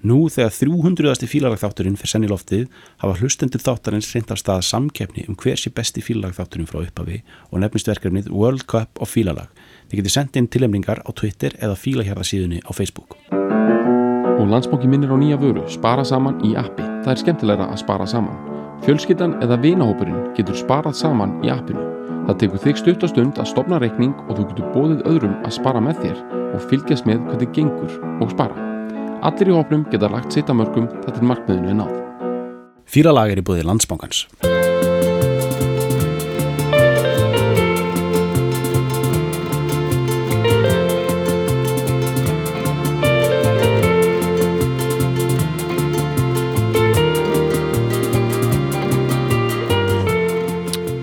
Nú þegar 300. fílalagþátturinn fyrir senni loftið hafa hlustendur þáttarins reynd af stað samkeppni um hver sé besti fílalagþátturinn frá upphafi og nefnist verkefnið World Cup of Fílalag. Þið getur sendið inn tilemningar á Twitter eða fílahjarðasíðunni á Facebook. Og landsbóki minnir á nýja vöru, spara saman í appi. Það er skemmtilegra að spara saman. Fjölskyldan eða vinahópurinn getur sparað saman í appinu. Það tekur þig stutt og stund að stopna reikning og þú getur bóðið öðrum að spara með þér og fylgjast með hvernig gengur og spara. Allir í hópnum geta lagt sitt að mörgum þetta er markmiðinu en náð. Fílalag er í.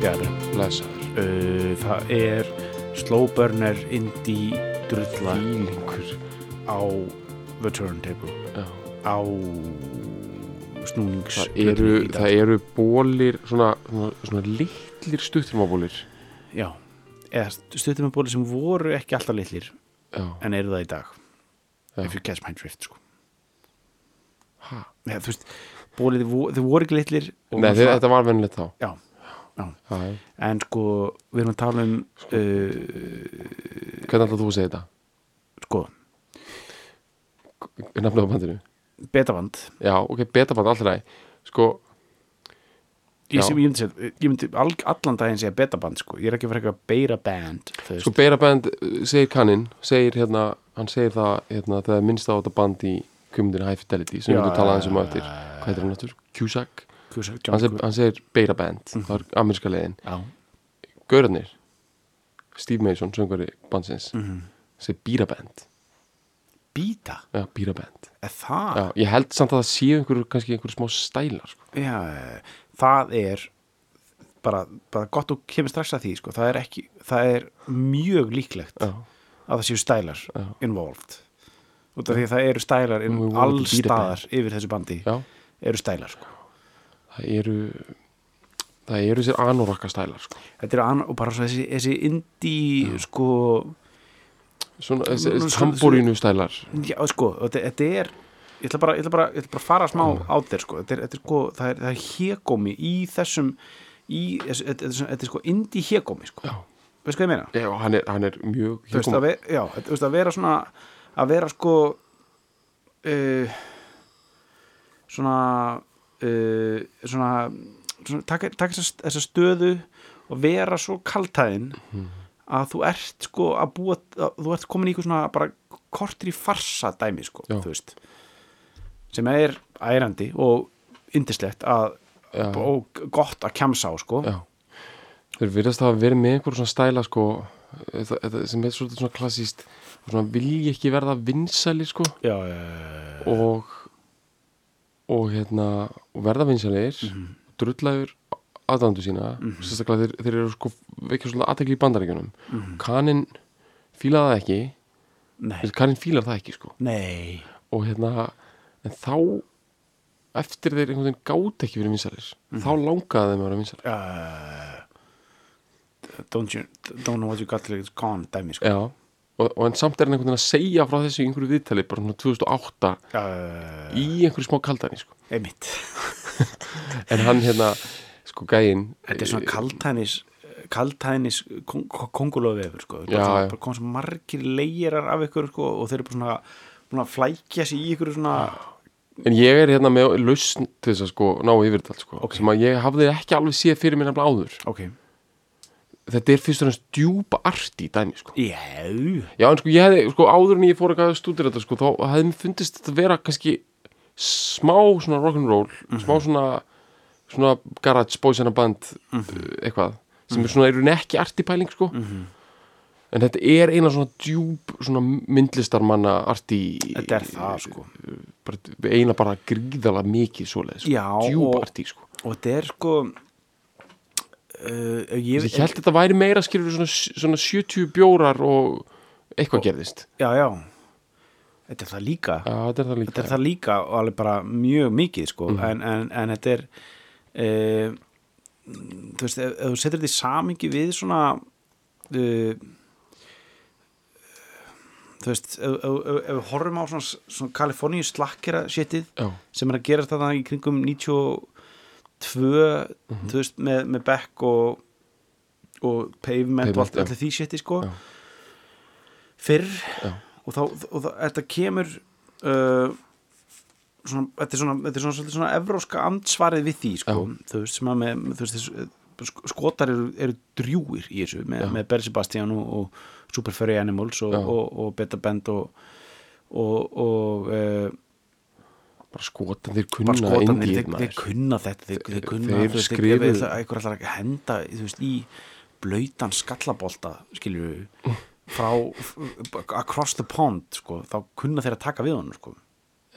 Bjarni, Lesaður. uh, það er slow burner indie drulla Fílingur. á the turntable Já. á snúnings Það eru, það eru bólir, svona, svona, svona litlir stuttirmabólir. já, eða stuttum með bóli sem voru ekki alltaf litlir Já. en eru það í dag Já. if you catch my drift sko. Ha? eða, þú veist, bólið, þau vo- þau voru ekki litlir Nei, svona- þetta var vennilegt þá. já, já, Já, já. en sko við erum að tala um uh, Hvernig ætlaðu þú að segja þetta? sko, Nafnið á bandinu? betaband Já, ok, betaband allra Sko, ég, sem, ég myndi, segja- ég myndi all, allan daginn segja betaband sko. ég er ekki fara eitthvað beira band þú veist. sko Beira Band uh, segir kanninn, segir hérna hann segir það, hérna, það er minnst á þetta band í kumundinu High Fidelity sem við tala aðeins um á já, eftir já, já. hvað heitir hann aftur? Cusack hann segir, segir Beira Band, það er ameríska leiðin já, Gaurarnir Steve Mason, söngvari bandsins Mhm. segir Beira Band býta, já, er það já, ég held samt að það séu einhver, kannski einhver smá stælar sko. Já, það er bara, bara gott og kemur strax að því sko. það, er ekki, það er mjög líklegt já, að það séu stælar Já. involved út af því að það eru stælar inn Nú, við vorum alls ekki dýrabæn. staðar yfir þessu bandi já, eru stælar sko. það eru það eru sér anorakka stælar sko. þetta eru an, og bara þessi, þessi indie sko, svona, sko- tamborínu stælar já, sko þetta, er ég ætla bara, að fara smá á þér sko. þetta er, þetta er, sko, það er, hégómi í þessum þetta, er sko indie hégómi sko. já, veist hvað ég meina? já hann, er, hann er mjög ve já, þú veist, að vera svona að vera sko svona uh, svona, svona taka, þessa, stöðu og vera svo kaltæðin að þú ert sko að búa að, þú ert komin í eitthvað svona bara kortir í farsa dæmi sko veist sem er ærandi og indislegt að Já. og gott að kjamsa á sko Já. Þeir virðast hafa verið með einhver svona stæla sko, þetta, þetta, sem er svona klassíst svona vilji ekki verða vinsæli sko já, og og hérna og verða vinsælir mm. -hmm. drullaður aðdandu sína sérstaklega þeir, þeir eru sko vekja svolítið aðtekli í bandaríkjunum. Mm -hmm. kaninn fílar það ekki. Nei, kaninn fílar það ekki sko. Nei. Og hérna en þá eftir þeir einhvern veginn gátt ekki verið vinsælir þá langaði þeim að vera vinsælir. Uh, don't you don't know what you got till it's gone dæmi sko. Já, og, og en samt er hann einhvern veginn að segja frá þessu í einhverju viðtali, bara svona 2008 uh, í einhverju smá kaldani sko. einmitt. En hann hérna, sko gæinn þetta er svona kaltænis kaltænis kongulóðvefur sko. Það er komið svo margir leirar af ykkur sko og þeir eru bara svona að flækja sig í ykkur svona en ég er hérna með lausn til þess að sko ná yfir þetta sko, Ok. sem að ég hafði ekki alveg séð fyrir mér nefnilega áður. Ok, þetta er fyrst og næst djúpa arti dæmi sko. já. Já, en sko ég hefði, sko áður en ég fór að stúdira þetta, sko, þá hefði mér fundist þetta vera kannski smá svona rock'n'roll, smá svona svona garage boys and a band uh, eitthvað, sem er svona eru ekki arti pæling, sko en þetta er eina svona djúb svona myndlistarmanna arti þetta er það sko. bara, eina bara gríðala mikið svoleið, sko. Já, djúb og- arti, sko. og þetta er sko uh, ég, ég held þetta væri meira skilur svona, svona 70 bjórar og eitthvað gerðist. Já, já. Þetta er það líka. Já, þetta er það líka. Þetta er það líka og alveg bara mjög mikið sko, en, en, en þetta er e, þú veist, ef, ef þú setur þetta í samingi við svona e, þú veist, ef, ef, ef, við horfum á svona, svona Kaliforníu slakkera shitið já, sem er að gera þetta í kringum 92 Mhm. þú veist, með, með Beck og og Pavement og allt, allir því shiti sko Já. fyrr já, og þá, og þá þetta kemur uh, svona, þetta er svona, þetta er svona, svona, svona evróska andsvarið við því sko, þú veist, sem að með, þú veist, þessu, sk- skotar eru, eru drjúir í þessu með, með Barry Sebastian og, og Super Furry Animals og, og, og Beta Band og og, og uh, bara skotan þeir kunna indíð þeir, þeir kunna þetta þeir, þeir kunna, þeir þeir, einhver ætlar að henda þú veist, í blöytan skallabolta skilju frá across the pond sko, þá kunna þeir að taka við honum sko.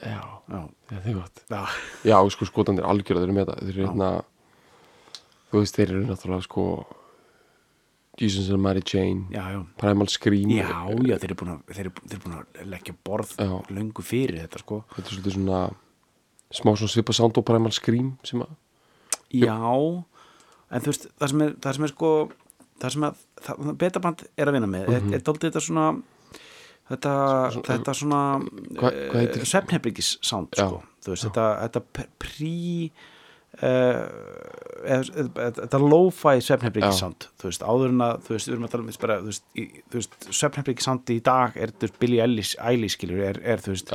Já, já, já, þeir gott. Já, já, sko, skotan þeir algjörða, þeir eru með það þeir eru hérna þú veist, þeir eru náttúrulega sko Jesus and Mary Jane já, já. Primal Scream. Já, já, þeir eru búin að, þeir eru, þeir eru búin að leggja borð Já. löngu fyrir þetta sko. Þetta er svolítið svona smá svona svipa sound og Primal Scream sem að Já, en þú veist, það sem er, það sem er sko það sem að, það, betaband er að vinna með er, er daldið þetta svona þetta, þetta svona Hvað- hvað heitir- svefnherbygis sound Já, sko, veist, þetta, þetta prí uh, eða- þetta lo-fi svefnherbygis Já. sound, þú veist, áður en að þú veist, við erum að tala um þess bara, þú veist, svefnherbygis sound í dag er, þú veist, Billie Eilish, skilur, er, er, þú veist,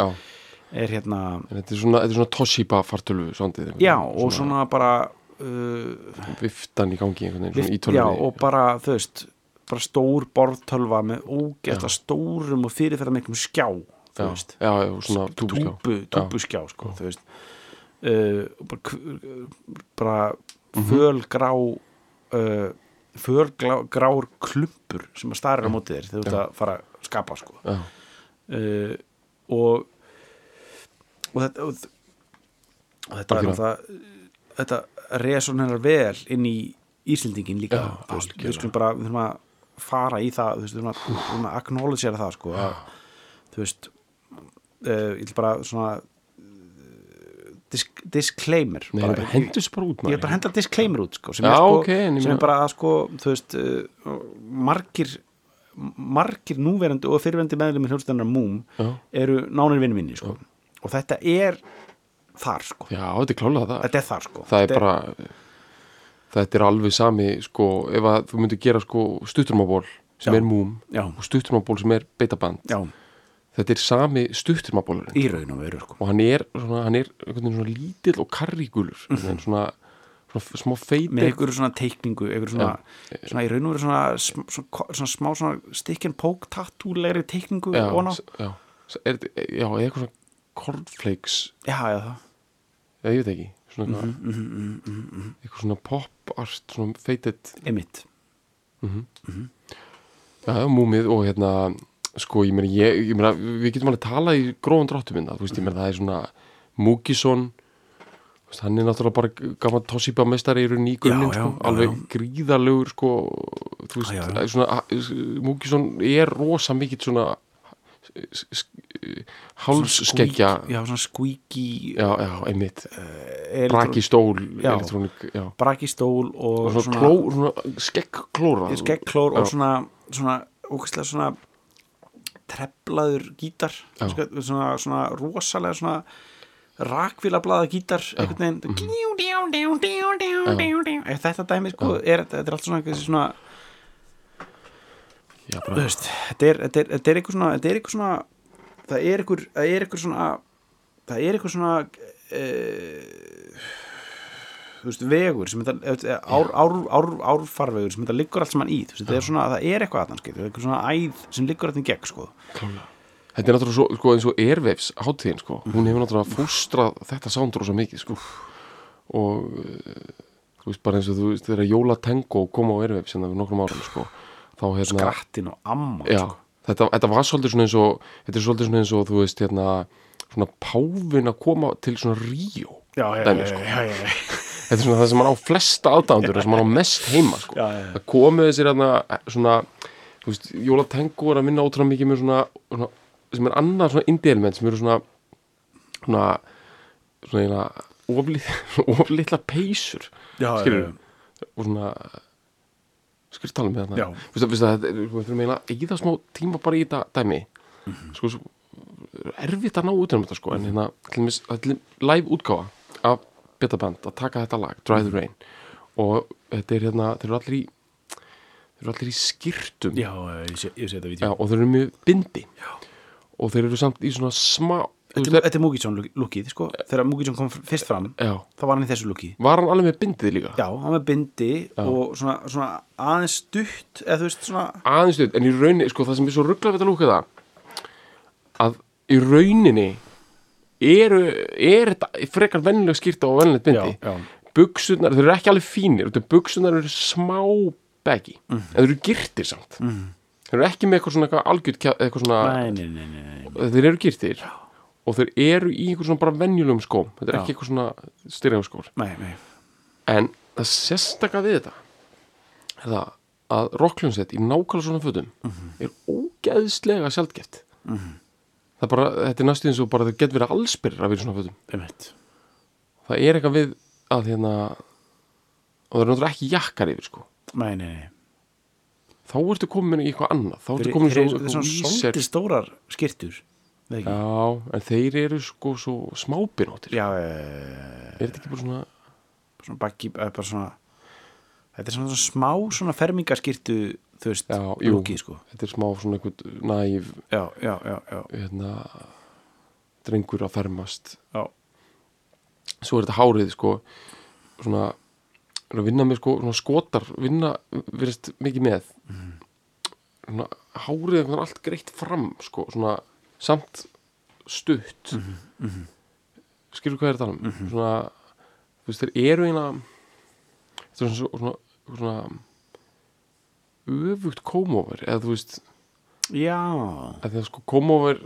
er hérna en þetta er svona, svona Toshiba fartölu soundið já, og svona bara uh, viftan í gangi einhvern veginn, svona í Vift, tölvunni já, og bara, þú veist bara stór borðtölva með ógeðslega stórum og fyrirferða miklum skjá þú já, veist, já, já, svona túbuskjá túbu, túbuskjá sko, þú veist. Uh, og bara, kv- bara fölgrá uh, fölgrár klumpur sem að starir á móti þér þegar þú ert að fara að skapa sko. Uh, og og þetta og, og þetta, er náttúrulega- þetta resonerar vel inn í Íslendingin líka Já, veist, við skulum bara við þurfum að fara í það þú veist, við þurfum að, acknowledgera það sko, að, þú veist uh, ég vil bara svona uh, disk, disclaimer Nei, bara, hendur þessu bara út ég er bara henda disclaimer út sko, sem, Já, er, sko, ok, en ég sem er bara að sko, þú veist uh, margir margir núverandi og fyrirvendi meðlumir hljóðstæðanar múm eru nánir vinnu minni sko. og þetta er þar sko. já, þetta er klálega það þetta er þar sko. það er bara þetta er alveg sami sko, ef að þú myndir gera sko stutturmaból sem Já. er múm Já. og stutturmaból sem er beitaband. Já, þetta er sami stutturmabólurinn í raun og veru sko. og hann er svona, hann er svona lítill og karrígulur mm svona, svona smá feitir með einhverju svona teikningu svona, svona í raun og veru svona, smá and poke tattúlegri teikningu já, já, er, já, eitthvað svona cornflakes. Já, já, það. Ég veit ekki svona Mhm, eitthvað, eitthvað svona pop art svona feitit emitt já, múmið og hérna sko, ég meina, ég, ég meina við getum alveg talað í gróðan dráttum minna, þú veist, ég meina það er svona Múkisson hann er náttúrulega bara gaman tossipa mestari í raun í já, sko, alveg gríðalegur sko, þú veist, svona Múkisson er rosa mikill svona hálsskeggja já, svona squeaky já, já, einmitt. elektro- braki stól, Já. já, braki stól og, og svona, kló, svona skeggklóra skeggklór og svona svona, ókvæslega svona treflaður gítar. Sko, svona, svona rosalega svona rakvílablaða gítar einhvern veginn. Mm þetta dæmi sko er, þetta er allt svona, svona já, þú veist, þetta er, er, er eitthvað svona svona það er eitthvað, það er eitthvað svona það er eitthvað svona e, þú veist, vegur sem þetta, ár, ár, ár, árfarvegur sem þetta liggur allt saman í, þú veist, þetta er svona það er eitthvað aðnans, það er eitthvað svona æð sem liggur allt í gegn, sko, Þetta er náttúrulega svo, sko, eins og Airwaves hátíðin, sko. Hún hefur náttúrulega fústrað þetta sound rosa mikið, sko. Og, uh, þú veist, bara eins og þú veist, þegar Jóla Tango kom á Airwaves hérna fyrir nokkrum árum, sko. Þá hérna... grattin og amma Já, sko. þetta, þetta var svolítið svona eins og, þetta er svolítið svona eins og, þú veist, hérna, svona páfin að koma til svona Ríó. já, já, Dæmi, sko. já, já, já. Þetta er svona það sem hann á flesta aðdándur, sem hann á mest heima, sko. Já, já, já. Það komið þessir hérna, svona, þú veist, Jóla Tango er að vinna ótrúlega mikið með svona, svona sem er annað svona indie element sem eru svona svona svona eina oflitla peysur og svona skilur tala með vistu, það, við þurfum eiginlega að eða smá tíma bara í þetta dæmi. Sko, svo, erfitt að ná út um þetta sko, en hérna, þetta er live útgáfa af betaband að taka þetta lag, Dry the Rain. Og þetta er hérna, þeir eru allir í þeir eru allir í skýrtum Já, ég sé, ég sé þetta vídeo. Og þeir eru mjög bindi. Já. og þeir eru samt í svona smá Þetta er- er Múkítsson lukkið, sko. Þegar Múkítsson kom fyrst fram, Já, þá var hann í þessu lukki var hann alveg með bindið líka? Já, hann með bindi og svona, svona aðeins stutt svona aðeins stutt, en í rauninni, sko, það sem er svo ruggla við þetta lúkið það að í rauninni eru, er þetta frekar vennileg skýrta og vennilegt bindi. Já, já. buksunar, þeir eru ekki alveg fínir buksunar eru smá beggi Mhm. en þeir eru girtir samt. Mm. þeir eru ekki með eitthvað svona algjörd eitthvað svona, Nei, nei, nei, þeir eru girtir og þeir eru í einhver svona bara venjulegum skóm. Þetta er Já. ekki eitthvað svona nei. en það sérstaka við þetta er það að rockljónsett í nákvæmlega svona fötum er ógeðslega sjaldgeft það er bara, þetta er næstu eins og bara það getur verið allsbyrr að vera svona fötum. Einmitt. það er eitthvað við að hérna og það er náttúrulega ekki jakkar yfir sko. Nei, nei, nei. þá ertu komin í eitthvað annað. Þá ertu komin í svona, eru svona víser svolítið stórar skirtur Já, já, en þeir eru sko svo smábinóttir. Já, eh, er þetta ekki bara svona svona bakki, bara svona Þetta er svona, smá svona fermingaskirtu þú veist, Já, lukkið, sko. þetta er smá svona eitthvað næf Já, já, já, já, hérna drengur að fermast. Já. svo er þetta hárið sko svona er vinna með sko svona skotar vinna verðist mikið með. Svona hárið veginn allt greitt fram sko svona samt stutt. Mm -hmm. skilur hvað er þetta um? Svona þú veist þeir eru eina þetta er svona, svona, svona öfugt komover eða þú veist Já, að sko komover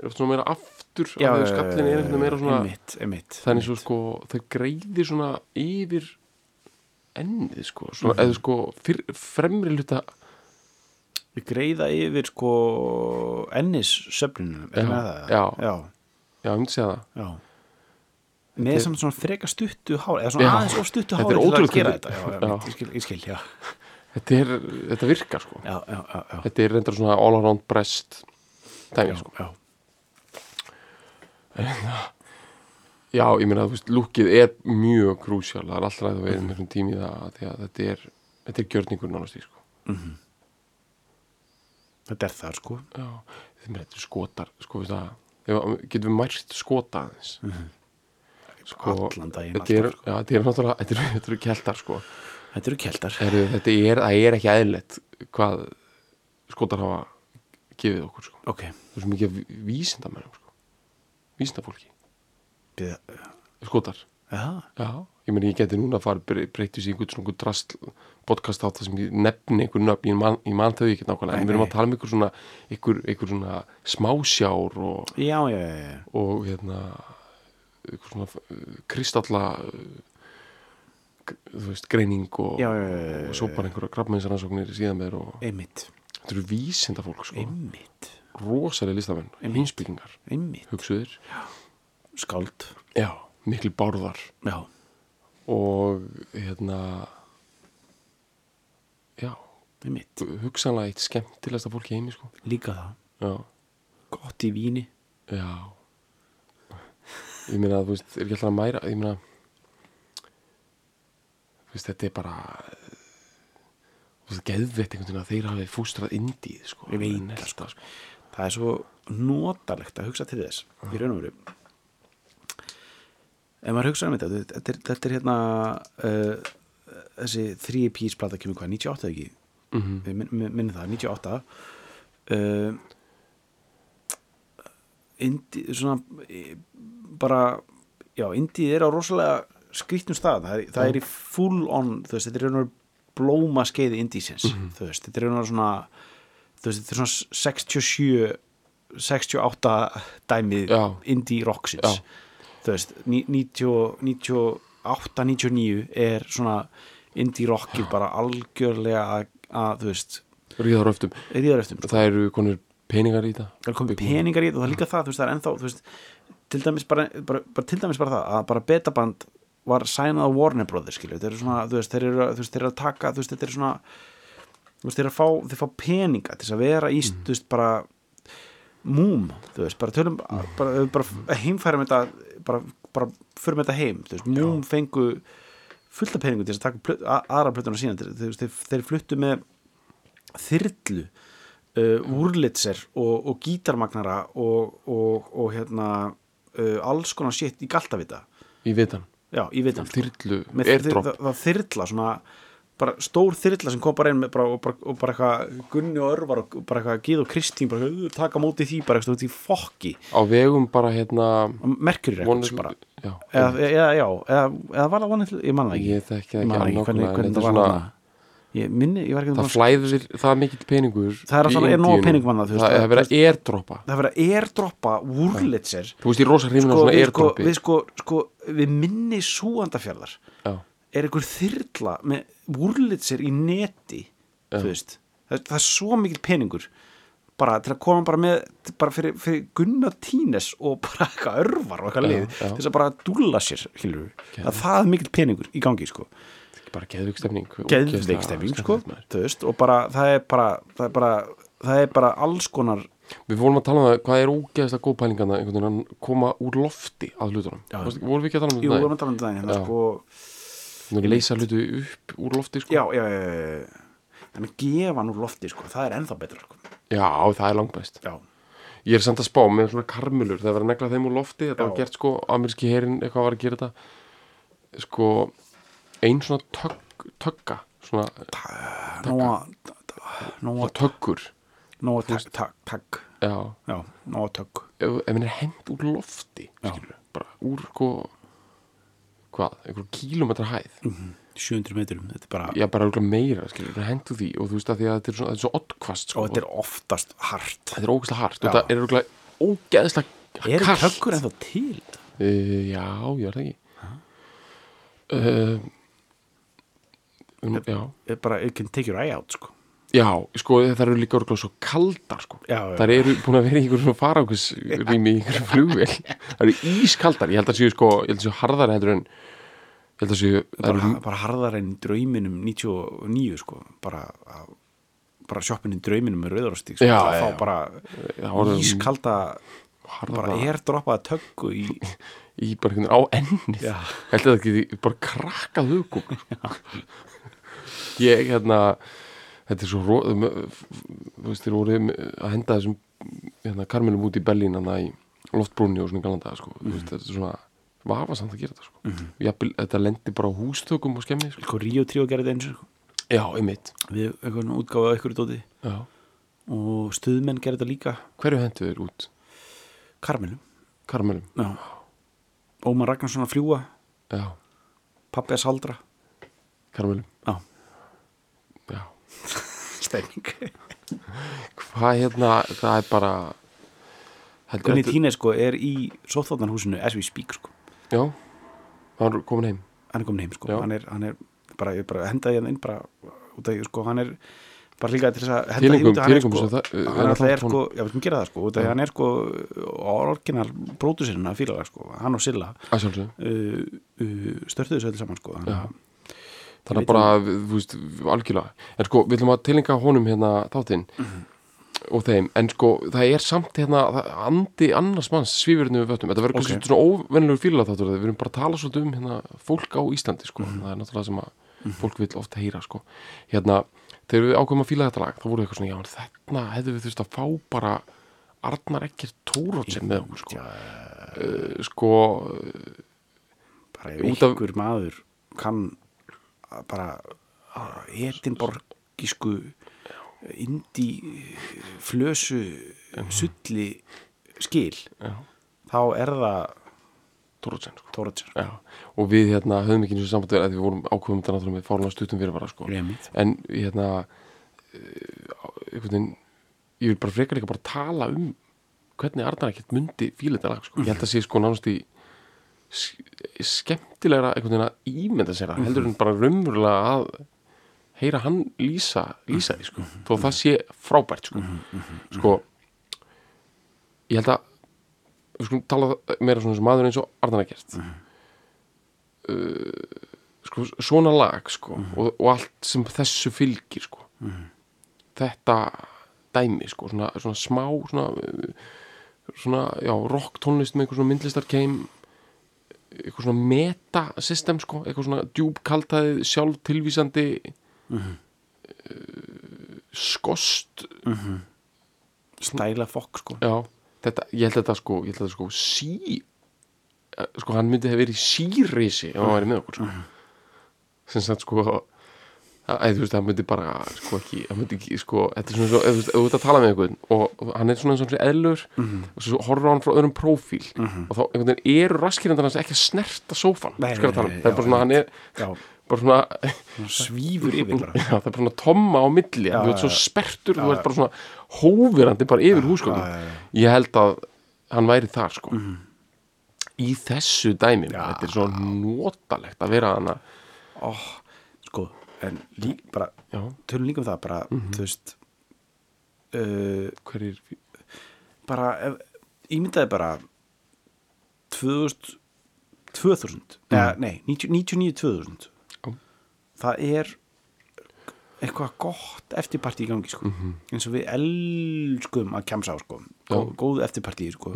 er oft svona meira aftur já af skallin er veginn meira svona einmitt, einmitt, þannig svo sko þau greiðir svona yfir ennið sko svona, eða sko fyr, fremri hluta Við greiða yfir sko ennis söfnunum Já, það? já. já, já, ég myndi segja það já. Með samt svona freka stuttu hár eða svona Já. aðeins of stuttu er til að gera þetta já. Ég, skil, ég skil, já þetta, er, þetta virkar sko Já, já, þetta er reyndar svona all around breast dæmi já, sko já. já, ég meina þú veist, lúkið er mjög krúsjál, það er alltaf að vera með tími í það því að þetta er þetta er gjörningur nánast í sko Þetta er það sko. Já, þetta er skotar sko, getum við mært skota aðeins? Sko, Allan daginn þetta er, alltaf, sko. er náttúrulega þetta eru, þetta eru keltar sko. Þetta eru keltar. Þetta er, er ekki eðlilegt hvað skotar hafa gefið okkur sko. Ok, það er svo mikið vísindamennum sko. vísindafólki. Bíða, skotar já, ég meni ég geti núna að fara breytist í einhvern svona drast podcast á það sem ég nefni einhvern nöfn. Ég man, ég man þau ekki nákvæmlega, en við erum að tala um einhver svona einhver, einhver svona smásjár og, já, já, já, og hérna einhver svona uh, kristalla g- þú veist, greining og, og svo bara einhverja grafmennsarannsóknir síðan með og Einmitt, þetta eru vísindafólk sko, einmitt, rosalega listamenn, hinsbyggingar einmitt. hugsuðir, Skáld. Já, miklu bárðar. Já, og hérna já, hugsanlega eitt skemmtilegsta fólk heimi sko. Líka það, já, gott í víni. Já. Ég meina, þú veist, er ekki alltaf að mæra ég meina þú veist, þetta er bara þú veist, geðveitt einhvern veginn að þeir hafi fústrað indíð, sko. Það, sko. Það er svo notalegt að hugsa til þess í raun og veru ef maður hugsa um þetta þetta er, þetta er hérna uh, þessi 3 pís plata kemur hvað, 98 ekki? Mhm. við minn, minn, minnum það, 98 uh, indi, svona bara, já, indið er á rosalega skrýtnum stað. Það er, það er í full on, þú veist, þetta er veru blóma skeiði indísins þú veist, þetta er veru svona þú veist, þetta er svona 67 68 dæmið indie rocksins Já. Þú veist, ní- 90 98, 99 er svona indie rockið bara algjörlega að, þú veist, ríðar öftum ríðar eftir. það eru konur peningar í það? Það er komið peningar í þetta og það er líka það, þú veist, það er ennþá þú veist, til dæmis bara, bara, bara til dæmis bara það að bara betaband var sænað á Warner Brothers, skilju, þeir eru svona þú veist, þeir eru, þú veist, þeir eru að taka, þú veist, þetta er svona þú veist, þeir eru að fá, þeir fá peninga til þess að vera í, þú veist, bara múm, þú veist, bara tölum bara, bara heimfærum þetta bara, bara með þetta heim þú veist, múm fengu fullt af peningu til að taka plöt, að, aðra plötuna sína þú veist, þeir, þeir fluttu með þyrlu uh, úrlitser og, og gítarmagnara og, og, og hérna uh, alls konar shit í galtavita. Í vitan, já, í vitan sko. þyrlu, það, það þyrla svona bara stór þyrla sem kom bara inn bara, og bara, og bara eitthvað Gunni og Örvar og bara eitthvað Gíð og Kristín bara eitthvað, "Uh, taka móti því bara eitthvað út í fokki. Á vegum bara hérna Records vonir, bara. Já, eða, eða, já, eða, eða var það vonið ég man það ekki, ég þekki það ég man það ekki ekki hvernig, hvernig þetta það er var svona- ég minni, ég var ekki það flæðir, það er mikill peningur Það er alltaf- er nóg þú veist, það það- er verið að airdroppa. það var að airdroppa Wurlitzer. Þú veist, ég er rosa hrifin á sko, svona airdroppi. við sko, sko við minni súandafjörðar já, er einhver þyrla með Wurlitzer í neti veist, það, það er svo mikil peningur bara til að koma bara með bara fyrir, fyrir Gunnar Tínes og bara eitthvað örvar og eitthvað lið til þess að bara dúlla sér hilur. það, það er mikil peningur í gangi sko. bara geðvik stefning geðveik stefning sko, þú veist, og bara það er bara það er bara, það er bara alls konar við vorum að tala um það, hvað er ógeðslega góð pælingana einhvern veginn að koma úr lofti að hlutunum, vorum við ekki að tala um jú, við þetta erum að tala um þetta Þannig að leysa hlutu upp úr lofti sko. já, já, já, en að gefa nú lofti sko, það er ennþá betra sko. já, það er langbæst já, ég er samt að spá með svona karmulur það var að negla þeim úr lofti, þetta Já. var gert sko ameríski herin eitthvað var að gera þetta. Sko ein svona tögg, tögga svona, nóa nóa töggur. Nóa takk já, já, nóa takk ef, henn er hent úr lofti skilur, bara úr sko hvað, einhver kílómetra hæð? 700 metrum, þetta er bara já, bara örugglega meira, skilur, henn þú því og þú veist að því að þetta er svo, þetta er svo oddkvast sko, og þetta er oftast hart. Þetta er ógeðslega hart Já. og þetta er örugglega ógeðslega er kalt. tökkur ennþá til? Uh, já, ég er það ekki. Uh, um, Já. bara, it can take your eye out sko. Já, sko, það eru líka orðlega svo kaldar sko. Já, já. Það eru búin að vera í einhverjum farangursrými í einhverjum flugvél Það eru ískaldar, ég held að séu sko ég held að séu harðar heldur en ég held að séu það bara, eru, bara harðar en drauminum 99 sko. bara, bara sjoppin í drauminum með rauðarosti sko. Já, að já, fá já. bara það voru ískalda bara er droppaða tökku í í bara einhvern veginn á ennið Já. Held að það ekki bara krakkað hugum Ég, hérna þetta er svo ró, þú veist, þeir voru að henda þessum hérna, karmelum út í Berlín hana í loftbrúnni og svona galanda sko. mm veist, þetta er svona vafasamt að gera þetta sko. mm Jafnvel, þetta lendi bara á hústökum og skemmi sko. sko, Ríó 3 gerði þetta eins og Já, einmitt við eitthvað útgáfa eitthvað dóti Já. og stuðmenn gerði þetta líka Hverju hentu þeir út? Karmelum Karmelum Já. Ómar Ragnarsson að fljúa Já, pappi að saldra karmelum Já. Stefning Hvað hérna, það er bara heldur Gunni Tínes sko er í sóþvotnarhúsinu as we speak sko. Já, hann er komin heim. Hann er komin heim sko. Hann er, hann er bara, ég bara hendaði hann inn bara út af því sko hann er bara líka til þess að henda Tilengum- því út af hann er sko hann alltaf er sko, já við skulum gera það sko út af því hann er sko orginal brótusirinn að fíla það sko hann og Silla uh, uh, störtuðu þessu öll saman sko að þannig bara, þú veist, algjörlega. En sko, við ætlum að tilenga honum hérna þáttinn og þeim, en sko það er samt hérna, andi annars manns svífurinu við vöttum, þetta verður kannski Ok. svona óvennilegur fíla þáttur, við erum bara að tala svolítið um hérna, fólk á Íslandi, sko, það er náttúrulega sem að fólk vil ofta heyra, sko. Hérna, þegar við ákveðum að fíla þetta lag þá voru eitthvað svona, já, þarna hefðu við þurft að fá bara Arnar Ekkert Tórótsen með okkur, sko. Uh, sko, bara ef ykkur maður kann bara etinborgísku indi flösu sulli skil. Já, þá er það Tórótsen, sko. Og við hérna höfum ekki og sambandi að við vorum ákveðum þetta með fárlega stuttum fyrirvara sko. En hérna einhvern veginn ég vil bara frekar líka bara tala um hvernig Arnar ekkert myndi fíla þetta lag sko. ég held að sé sko nánast í skemmtilegra einhvern veginn að ímynda sér það heldur en bara raunverulega að heyra hann lýsa, lýsa því sko. þó það sé frábært sko. sko ég held að við skulum tala meira svona sem maður eins og Arnar ekkert uh, sko, svona lag sko, og, og allt sem þessu fylgir sko. þetta dæmi sko, svona, svona smá svona, svona já, rock tónlist með einhver svona myndlistarkeim eitthvað svona meta system sko, eitthvað svona djúbkaltaðið sjálf tilvísandi Mhm. uh, skost stæla fokk sko já, þetta, ég held þetta sko ég held þetta sko sí eh, sko hann myndi hefur verið sírisi ef hann væri með okkur sko. sem sagt sko að, þú veist, hann myndi bara sko ekki, hann myndi ekki sko þetta er svona svo, ef þú ert að tala með einhvern og hann er svona eins og hann sé eðlur og svo horfður hann frá öðrum prófíl og þá einhvern veginn eru raskirindar hans ekki að snerta sófan sko að tala um, það er bara svona, hann er já, bara svona svífur yfir Já, það er bara svona tomma á milli Já, þú ert svo spertur, þú ert bara svona hófirandi bara yfir já. ég held að hann væri þar sko. Mhm. í þessu dæmi Já. þetta er svo notalegt að vera hana Ó, sko, en lík, bara já, tölum líka um það, bara, þú veist uh, hverjir bara, ef, ímyndaði bara 2000 2000, eða, nei 90 99-2000 Já. það er eitthvað gott eftirparti í gangi sko. eins og við elskum að kemsa á sko. Gó, góð eftirparti sko.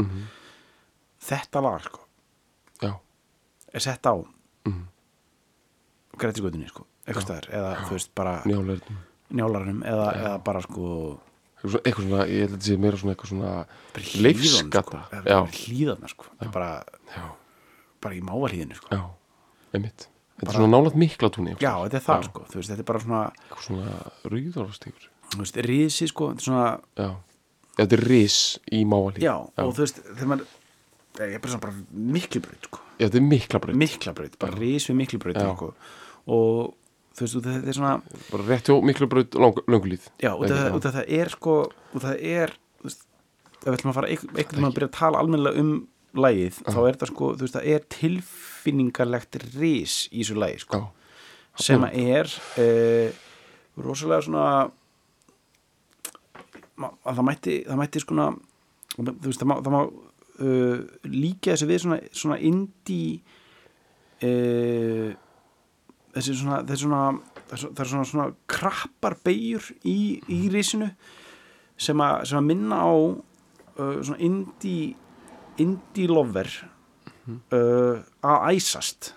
þetta lag sko. er sett á mm. grættisgötunni sko. Eitthvað eða þú veist bara njálarnum eða, eða bara sko eitthvað svona, ég held að þetta sé meira svona eitthvað svona leifskata sko. já, hlýðan sko. Er bara, já, bara í mávalíðinu sko. já, einmitt þetta er svona nálægt mikla túnni já, þetta er það sko. þú veist, þetta er bara svona eitthvað svona rýðarástíkur þú veist, risi sko, þetta er svona já, þetta er ris í mávalí já, og þú veist, þegar maður ég er bara svona bara miklubraut sko. já, þetta er mikla breyt miklabraut, bara ris við miklubraut Já. sko. og þú veist, þetta er svona bara rétt hjá mikla breyt löngulíð já, og það, það er sko og það er, þú veist ef við ætlum að fara einhvern veginn að byrja að tala almennilega um lagið, þá er það sko þú veist, það er tilfinningarlegt ris í þessu lagi sko, já, sem að er uh, rosalega svona að það mætti það mætti svona þú veist, það má, það má uh, líka þessu við svona, svona indie uh, þessi svona þessi svona, það er svona, svona krappar beigur í, í risinu sem að, sem að minna á uh, svona indie indie lover uh, að æsast.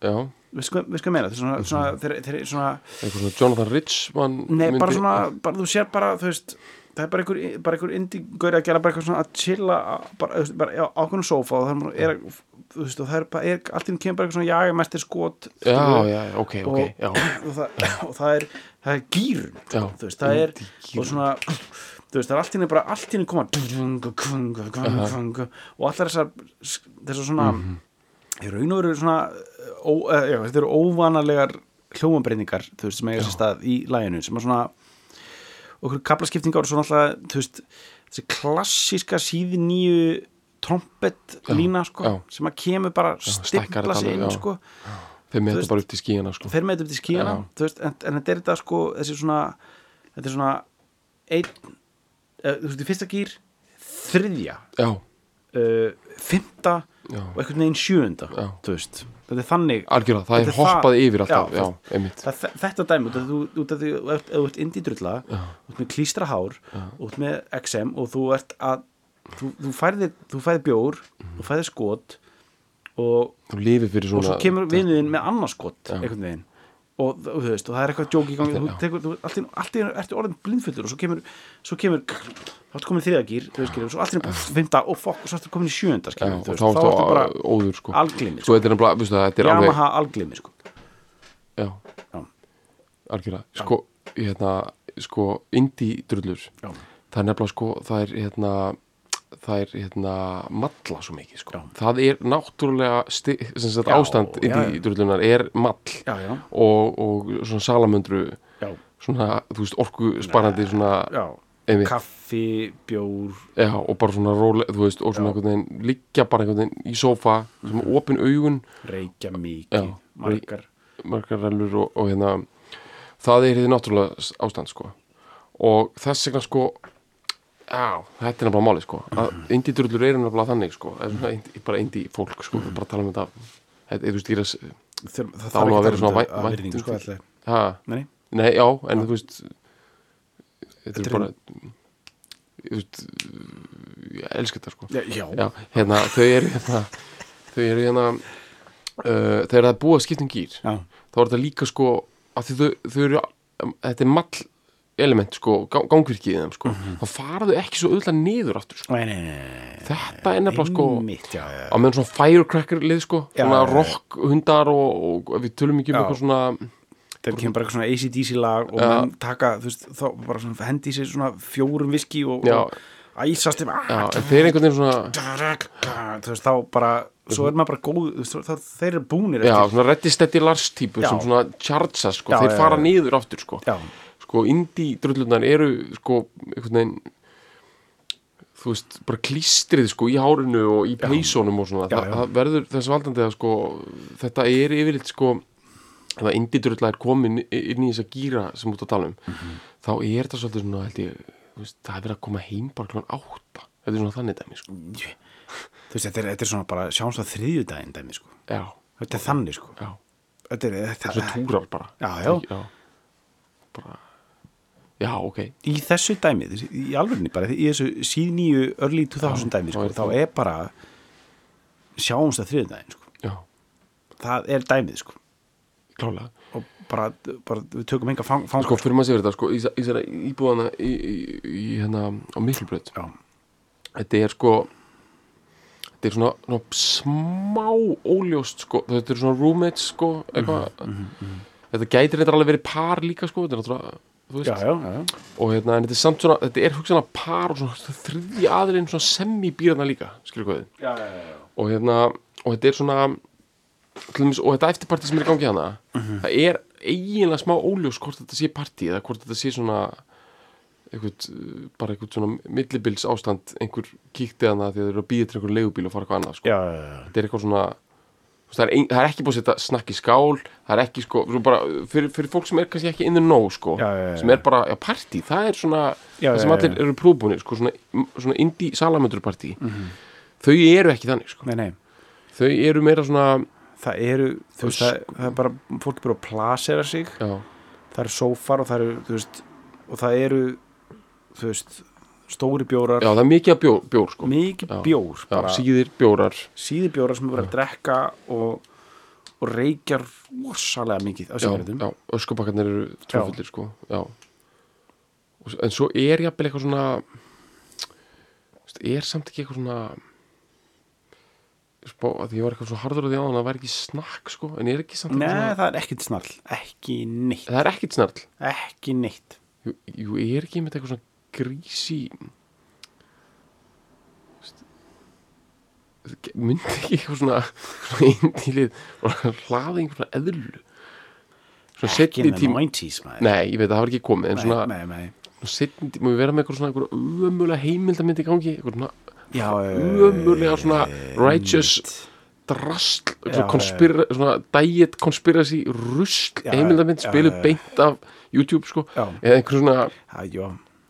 Já. Hvað ég meina, þetta er svona, þeir, þeir, svona eitthvað svona Jonathan Richman Nei, bara svona, bara, þú sér bara, þú veist það er bara einhver, bara einhver indie-gaur að gera bara eitthvað svona að chilla bara, bara á ákveðnum sófa og það er þú veist, og það er bara, er, allt einu kemur bara eitthvað svona jagamestir skot já, skilurðu, já, ok, ok, og, já. og, það, og það er það er gýrun, veist, það er og svona, þú veist, það er allt einu bara allt einu koma og allar þessar þessar svona Mhm. í raun og veru svona ó, uh, já, þetta eru óvanarlegar hljómabreiningar þú veist sem eiga sér stað í læginu sem er svona okkur kaplaskiptingar og svona alltaf þú veist þessi klassíska síði nýju trompet lína sko sem að kemur bara þetta sig inn sko. Þeir með Þú þetta bara upp til skíjana sko. fer með þetta upp til þú veist, en, en þetta er þetta sko svona þetta er svona einn uh, þú veist, í fyrsta gýr þriðja uh, fymta Já. og einhvern veginn sjöunda þú þetta er þannig algjörða, það er er það- hoppað yfir alltaf Já, já, það, þe- þetta dæmi, þú- ef ef þú ert indídrulla með klístra hár út með XM og þú ert að þú, þú færðir bjór þú færðir skot og, og svo kemur vinniðin með annars skot einhvern veginn. Og, og þú veist, og það er eitthvað djók í gangi þú tekur, þú, allt í einu ertu orðin blindfullur og svo kemur, svo kemur þá ertu komin þriðagýr, þú veist, og svo allt í einu fymta og fokk, og svo ertu komin í sjönda, og þá ertu bara óður sko. alglimi, sko, þetta er alveg Yamaha alglimi, sko. Já, Já. algjörða sko, hérna, sko indie drullur. Já. það er nefnilega sko, það er hérna er hérna malla svo mikið sko. Það er náttúrulega sti, sem sagt, Já, ástand já, indie drullunar er mall. Já, já, og, og svona salamöndru já, svona, þú veist, orku sparandi svona, já. einmitt. Kaffi, bjór. Og bara svona róle, þú veist, og svona veginn liggja bara einhvern veginn í sófa sem opin augun, reykja mikið, margar. margar rellur og, og hérna það er því náttúrulega ástand sko. Og þess vegna sko já, þetta er nefnilega máli sko. Að indie drullur eru nefnilega þannig sko. Svona bara indie fólk sko, bara tala um þetta. Þetta er þú Þeir, það á nú að vera ekki svona um væ- þetta að virðingu, sko, Nei, nei, já, en þú veist þetta er bara þú veist, ég elska þetta sko. Já, já. Já, hérna, þau eru hérna þau eru hérna uh, þegar það er búið að skipta um gýr þá er þetta líka sko að þau, þau eru, þetta er mall element sko, gang- gangvirkið í þeim sko, þá fara þau ekki svo auðvitað niður aftur sko. Nei, nei, nei, þetta er nefnilega sko Einmitt, já, já. á meðan svona firecracker lið sko Já, svona já, já. rock hundar og, og við tölum ekki um Já. eitthvað svona Það kemur bara eitthvað svona ACDC lag og Já. menn taka, þú veist, þá bara svona hendi sig svona fjórum viski og, Já. og æsast um já, þeir einhvern veginn svona þú veist, þá bara svo er maður bara góð, þá, þeir eru búnir já, eftir svona Ready Steady Lars típur Já. sem svona chargea sko, Já, þeir já, fara já. niður aftur sko Já, sko indie drullunar eru sko einhvern veginn þú veist, bara klístrið sko í hárinu og í peysónum og svona. Já, það, já. það verður þess valdandi að sko þetta er yfirleitt sko ef að indie drullar er komin inn í þess að gýra sem út að tala um Mhm. þá er þetta svolítið svona held ég veist, það er verið að koma heim bara klón átta. Þetta er svona þannig dæmi sko. Þú veist, þetta er, þetta er svona bara sjáumst á þriðjudaginn dæmi, sko. Já, Þetta er þannig, sko. Já, Þetta er, þetta, svo túrar bara. Já. já. Bara já, ok. Í þessu dæmi, þessi- í alvegni bara í þessu síð nýju early 2000 dæmi, sko, þá er bara sjáumst á þriðjudaginn, sko. Já, Það er dæmið, sko. Klálega. Og bara, bara við tökum enga fang, fang sko fyrir maður sér þetta sko í þessari íbúðana í, í, í hérna á Miklubraut. Já, þetta er sko þetta er svona, svona smá óljóst sko þetta er svona roommates sko eitthvað. Þetta gætir þetta alveg verið par líka sko þetta er náttúrulega já, já, og hérna en þetta er samt svona þetta er hugsanlega par og svona þriði aðurinn svona semi-býrana líka skilur hvað og hérna og þetta er svona til dæmis, og þetta eftirparti sem er í gangi hana það er eiginlega smá óljós hvort þetta sé partí eða hvort þetta sé svona eitthvað, uh, bara eitthvað svona millibils ástand, einhver kíkti hana því að þeir eru að býða til einhver leigubíl og fara eitthvað annað sko. Þetta er eitthvað svona það er, ein, það er ekki búið að setja snakk í skál það er ekki sko, bara, fyrir, fyrir fólk sem er kannski ekki innan nóg sko, Já, já, já, sem er bara, já, partí, það er svona það sem allir eru prúbúnir, sko, svona, svona indie salamöndurpartí þau eru ekki þannig, sko. Nei, nei, þau eru meira svona það eru þú veist, það, það er bara, fólk er bara að plasera sig. Já, það eru sófar og það eru, þú veist og það eru, þú veist stóri bjórar, já það er mikið bjór, bjór sko. Mikið Já. bjór já, síðir bjórar. Síði bjórar sem er að drekka og, og reykjar rosalega mikið já, öskubakkarnir eru trófullir sko en svo er jafnvel eitthvað svona þú veist, er samt ekki eitthvað svona spá, að ég var eitthvað svo harður á því á það var ekki snakk sko, en er ekki samt eitthvað svona, það er ekkit snarl, ekki neitt. Það er ekkit snarl? Ekki neitt. Jú, jú, er ekki með eitthvað svona grísi myndi ekki eitthvað svona svona indílið hlaða einhver svona eðlu? Svona setni tíma 90s maður. Nei, ég veit að það var ekki komið en svona, nei, nei, nei. setni tíma, við vera með eitthvað svona eitthvað ömulega heimildamindi í gangi? Eitthvað svona Já, ömulega svona righteous drasl, svona, diet conspiracy rusl heimildamind spiluð beint af YouTube sko, eða einhver svona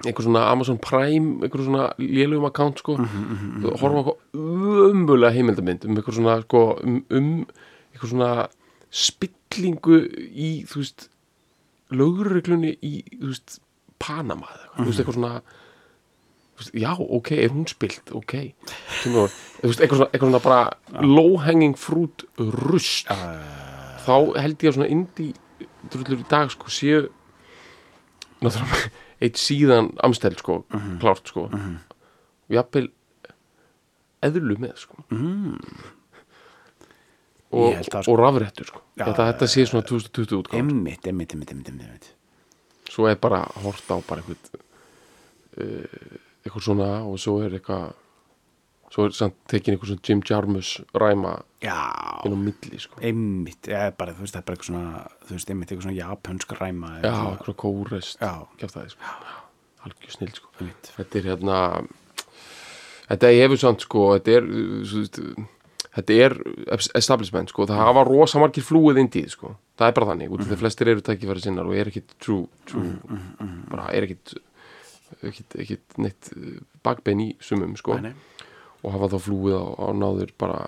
einhver svona Amazon Prime einhver svona lélugum account sko. Mhm, og horfa á eitthvað ömulega heimildamind um einhver svona sko um, um einhver svona spillingu í þú veist lögreglunni í þú veist Panama eða eitthvað, þú veist eitthvað svona veist, já, ok, er hún spilt? Ok, þú veist, eitthvað svona, eitthvað svona bara low hanging fruit rust. Þá held ég að svona indie drullur í dag sko séu náttúrulega eitt síðan amstel sko, klárt sko. Og jafnvel eðlu með sko. Og, held það, sko. og rafrættur sko. Já, þetta, þetta sé svona 2020 útgáð emmitt, emmitt, emmitt, emmitt, emmitt svo er bara hort á bara eitthvað uh, eitthvað svona og svo er eitthvað svo er samt tekin eitthvað svona Jim Jarmus ræma Já, inn á milli sko. Emmitt, ja, bara, þú veist, það er bara eitthvað svona þú veist, emmitt, eitthvað svona japansk ræma já, eitthvað svona, kórest Já. kjátt það sko algjör snill sko. Einmitt. þetta er hérna þetta hefur samt sko þetta er, svo veist, þetta er establishment sko. Það hafa rosa margir flúið indíð sko. Það er bara þannig, út af því flestir eru tækifæri sinnar og er ekkit true, true bara er ekkit ekkit, ekkit neitt bakbein í sumum sko. Nei, nei. Og hafa þá flúið á, á náður bara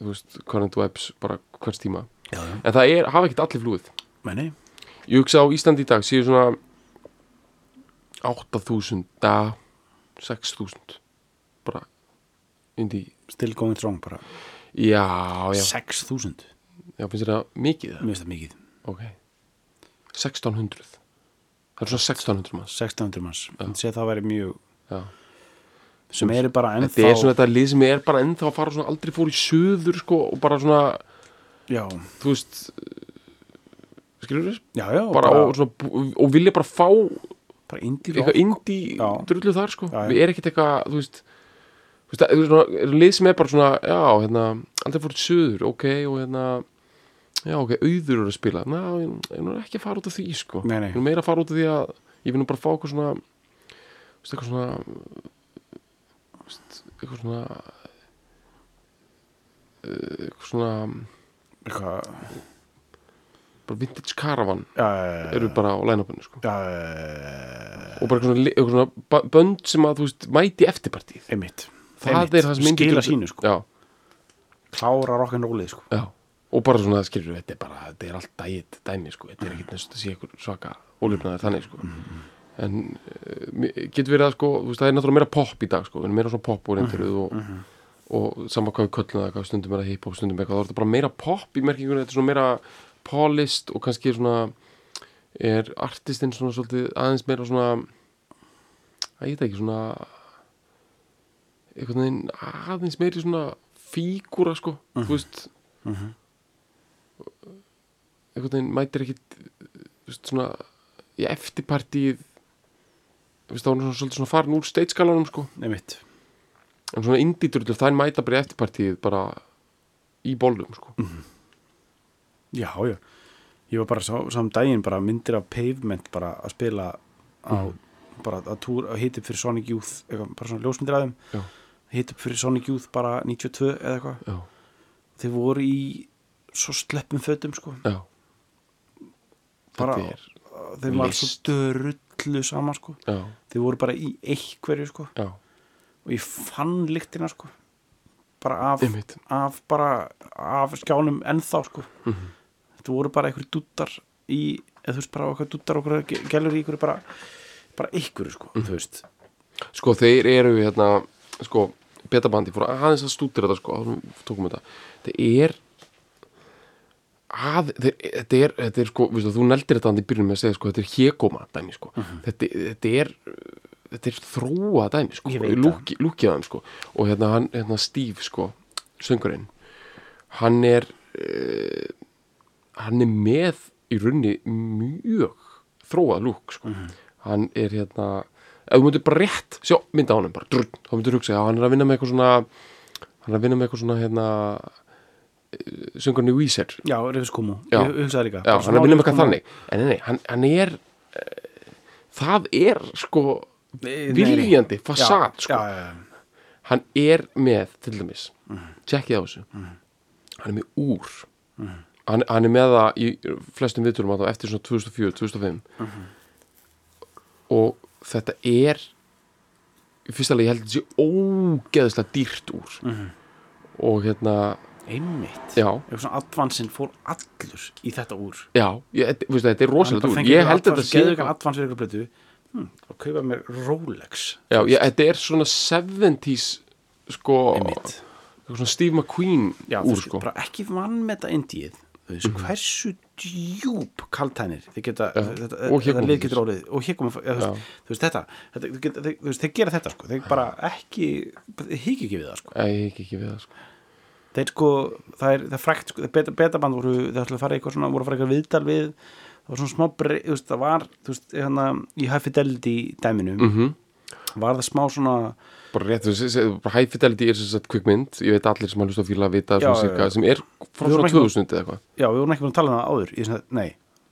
þú veist, current webs bara hvers tíma. Já, já. en það er, hafa ekkit allir flúið. Meni, ég hugsa á Íslandi í dag séu svona 8000 dag 6.000 bara indie still going strong bara. Já, já, 6.000 já, finnst það mikið það? mér finnst það mikið. Ok. 1600 það er svona 1600 manns. 1600 manns, ég sé að það væri mjög já. Sem eru bara ennþá þetta er svona þetta lið sem er bara ennþá að fara svona aldrei fór í söður sko og bara svona já, þú veist skilur þess? já, já, bara, og, svona, og vilja bara fá bara indie eitthvað Já. drullu þar sko Já, já. við erum ekkert eitthvað þú veist þú veist, það er svona, er lið sem er bara svona já, hérna, aldrei fór í söður ok, og hérna já, ok, auður eru að spila ná, ég er ekki að fara út af því sko Nei, nei. ég er meira að fara út af því að ég vil nú bara fá eitthvað svona eitthvað svona eitthvað svona eh, eitthvað svona eitthvað bara vintage caravan já, eru bara á line-upinu sko. Og bara eitthvað svona, eitthvað svona bönd sem að þú veist mæti eftirpartíð einmitt. Það Einmitt. er það sem skila sínu sko, klára rock'n'rollið sko. Og bara svona skilur við, þetta er bara, þetta er allt dæmi sko, þetta er ekkert næst að sé eitthvað svaka ólifnaðar þannig sko en uh, getur verið að sko veist, það er náttúrulega meira pop í dag sko. Meira svona pop orienteruð og, og saman hvað við köllum það, stundum meira hip-hop stundum eitthvað, þá er þetta bara meira pop í merkingunni þetta er svona meira polished og kannski svona er artistinn svona svolítið aðeins meira svona að ég veit ekki svona einhvern veginn aðeins meiri svona fígúra sko, þú veist. einhvern veginn mætir ekkit þú veist, svona í veist, þá er svona, svolítið svona farin úr steitskalanum sko, einmitt. En svona indíturlur það mæta bara í eftirpartíð bara í bólum sko. Já, já, ég var bara sá, saman daginn bara myndir af pavement bara að spila á bara að túr, að hita upp fyrir Sonic Youth eitthvað, bara svona ljósmyndir að þeim. Já. hita upp fyrir Sonic Youth bara 92 eða eitthvað. Já, þeir voru í svo sleppum fötum sko. Já. Bara, þeir var svo list. Dörullu saman sko. Já, þeir voru bara í einhverju sko. Já, og ég fann lyktina sko. Bara af, af bara af skjánum ennþá sko. Mhm. þetta voru bara einhverju dúttar í, eða þú veist bara einhverju dúttar einhverju gælur í einhverju bara bara einhverju sko, Mhm. þú veist. Sko þeir eru hérna sko betabandi. Fór aðeins að stútir þetta sko áður en við tókum þetta. Þetta er að, þetta er, þetta er sko viðstu, þú neldir þetta hann í byrjunum með að segja sko þetta er hégóma dæmi sko. Þetta, þetta er þetta er þróa dæmi sko Ég veit lúki, hann sko. Og hérna hann, hérna Steve sko söngurinn hann er uh, hann er með í runni mjög þróað lúk sko. Hann er hérna ef þú myndir bara rétt sjá mynda á honum bara drunn, þá myndir hugsa, já hann er að vinna með eitthvað svona hann er að vinna með eitthvað svona hérna söngarni Weezer. Já, Rifus Kumu, ég hugsaði líka. Já, hann er Rufus eitthvað þannig. En nei, nei, hann, hann er uh, það er sko viljandi, fasad sko. já, já, já. hann er með til dæmis, Mhm. tjekkið á þessu. Hann er með úr. Hann, hann er með það í flestum viðturum að þá eftir svona 2004, 2005 Mhm. og þetta er í fyrsta leið ég held að þetta sé ógeðslega dýrt úr. Mhm. og hérna einmitt. Eitthvað svona advansinn fór allur í þetta úr. Já, ég, þetta- veistu, þetta er rosalega úr. ég held að þetta sé geðu eitthvað blötu hm, og kaupa mér Rolex. Já, ég, þetta er svona 70s sko, svona Steve McQueen Já, úr sko. bara ekki vann með þetta indíð þú veist, hversu djúb kaltænir þetta, þetta lið getur orðið og þú, veist, Já. þú veist þetta, þetta þeir gera þetta sko. Þeir bara ekki, hík ekki við það sko. Ekki ekki við það sko þeir sko, það er, það er frækt sko, beta, betaband voru, þeir ætla að fara eitthvað svona voru að fara eitthvað viðtal við það var svona smá brey, þú veist, það var þú veist, hérna, í High Fidelity dæminu mm var það smá svona bara rétt, þú veist, High Fidelity er sem sagt kvikmynd, ég veit allir sem að hlusta að fíla að vita Já, svona cirka, sem er frá svona ekki- 2000 eða eitthvað. Já, við vorum ekki búin að tala um það áður ég svona, nei,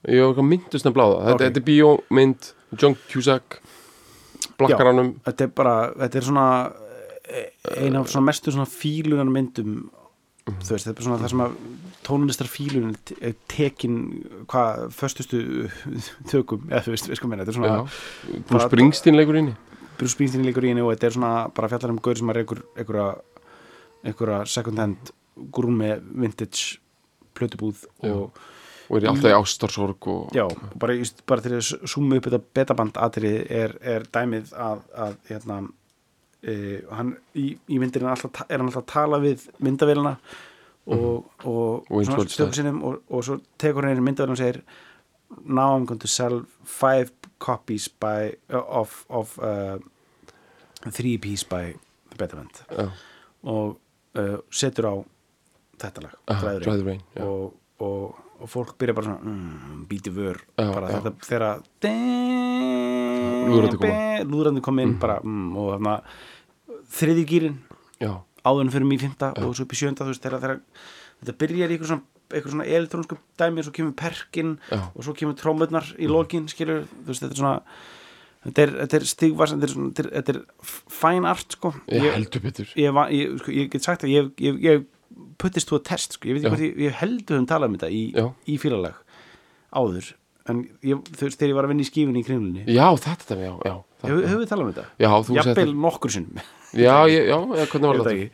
ég var eitthvað myndust á það, þetta, Ok. þetta er bíómynd John Cusack blakkaranum, þetta er bara, þetta er svona eh, ein af svona mestu svona fílunan myndum þú veist, þetta er svona það sem að er tekin hvað, föstustu tökum, eða þú veist, við sko meina, þetta er svona já, Bruce Springsteen leikur inni Bruce Springsteen leikur í henni og þetta er svona bara fjallar um gaur sem er einhver, einhverja einhverja second hand grúmi vintage plötubúð og og er alltaf í ástarsorg og já, bara, bara til að suma upp þetta betaband atrið er, er dæmið að, að hérna, uh, hann, í, í myndinu er, alltaf, ta- er hann alltaf að tala við myndavélina og, og, Og og sinnum og, og svo tekur hann einu myndavélina og segir now I'm going to sell five copies by, of, of uh, three piece by the Betterment já, og uh, setur á þetta lag, Aha, Drive the Rain. já. og, og, fólk byrja bara svona mm, býti vör. Já, bara já. þetta þegar Lúðrandi kom inn. bara, mm, og þarna þriði gýrin áðurinn fyrir í fymta og svo upp í sjönda þú veist þegar, þetta byrjar í eitthvað svona eitthvað svona elektrónsku dæmi og svo kemur perkin Já. og svo kemur trómurnar í lokin skilur, þú veist, þetta er svona þetta er, er stigvars þetta er, er, fæn art sko. Ég heldur betur. ég, ég, sko, ég get sagt að ég, ég, ég puttist þú að test sko. ég veit Já. ekki hvort ég, ég heldur um talað um þetta í, Já. í fílalag áður en ég, þegar ég var að vinna í skífunni í kringlunni. Já, þetta, já, já þetta- hefur hef við talað um þetta? já, þú jafnvel settir nokkur sinnum. Já, já, já, hvernig var þetta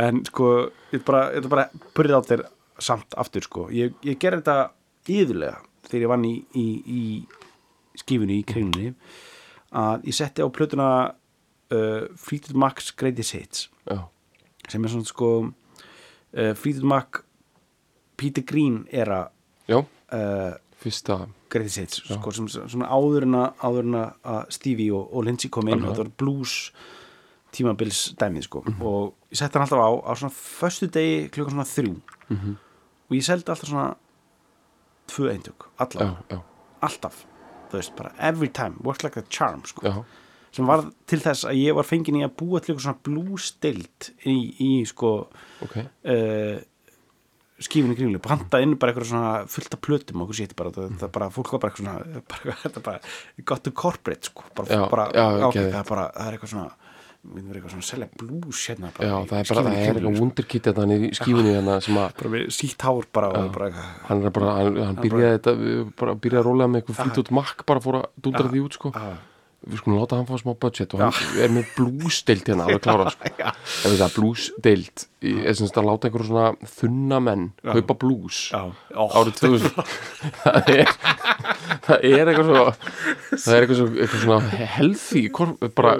en sko ég bara, ég bara byrðið á þér samt aftur sko. Ég, ég gerði þetta íðurlega þegar ég vann í, í, í skífunni í kringlunni að ég setti á plötuna uh, Fleetwood Mac's Greatest Hits. Já, sem er svona sko uh, Fleetwood Mac Peter Green era já, uh, fyrsta. Greatest Hits sko, sem, svona áður en að, Stevie og, og Lindsay kom inn Alveg. þetta var blues tímabils dæmið sko. Mhm. og ég setti hann alltaf á á svona föstu degi klukkan svona þrjú. Mhm. og ég seldi alltaf svona tvö eintök, já, allavega, já, alltaf þú veist, bara every time, works like a charm sko, já, sem var til þess að ég var fengin í að búa til eitthvað svona blues dild í, í sko ok. uh, skífinni kringlu, panta inn bara eitthvað svona fullt af plötum og okkur sétti bara, það bara fólk var bara eitthvað svona bara, þetta er bara, got to corporate sko, bara, Já, bara, já, ok, geðveikt. það bara, það er eitthvað svona við erum eitthvað svona selja blues hérna bara, já, í það er bara, það er eitthvað sko. wunderkit þetta hann í skífunni hérna sem að sítt hár bara, og hann er bara, hann, hann byrjaði þetta bara byrjaði að rólega með eitthvað flýt út makk bara fór að dúndra því út sko við skulum láta hann fá smá budget og hann er með blúsdeild hérna alveg klára sko. ef þetta er er sem sagt að láta einhverjum svona þunna menn kaupa blús árið 2000 það er það er eitthvað svo það er eitthvað, svo, eitthvað svona healthy bara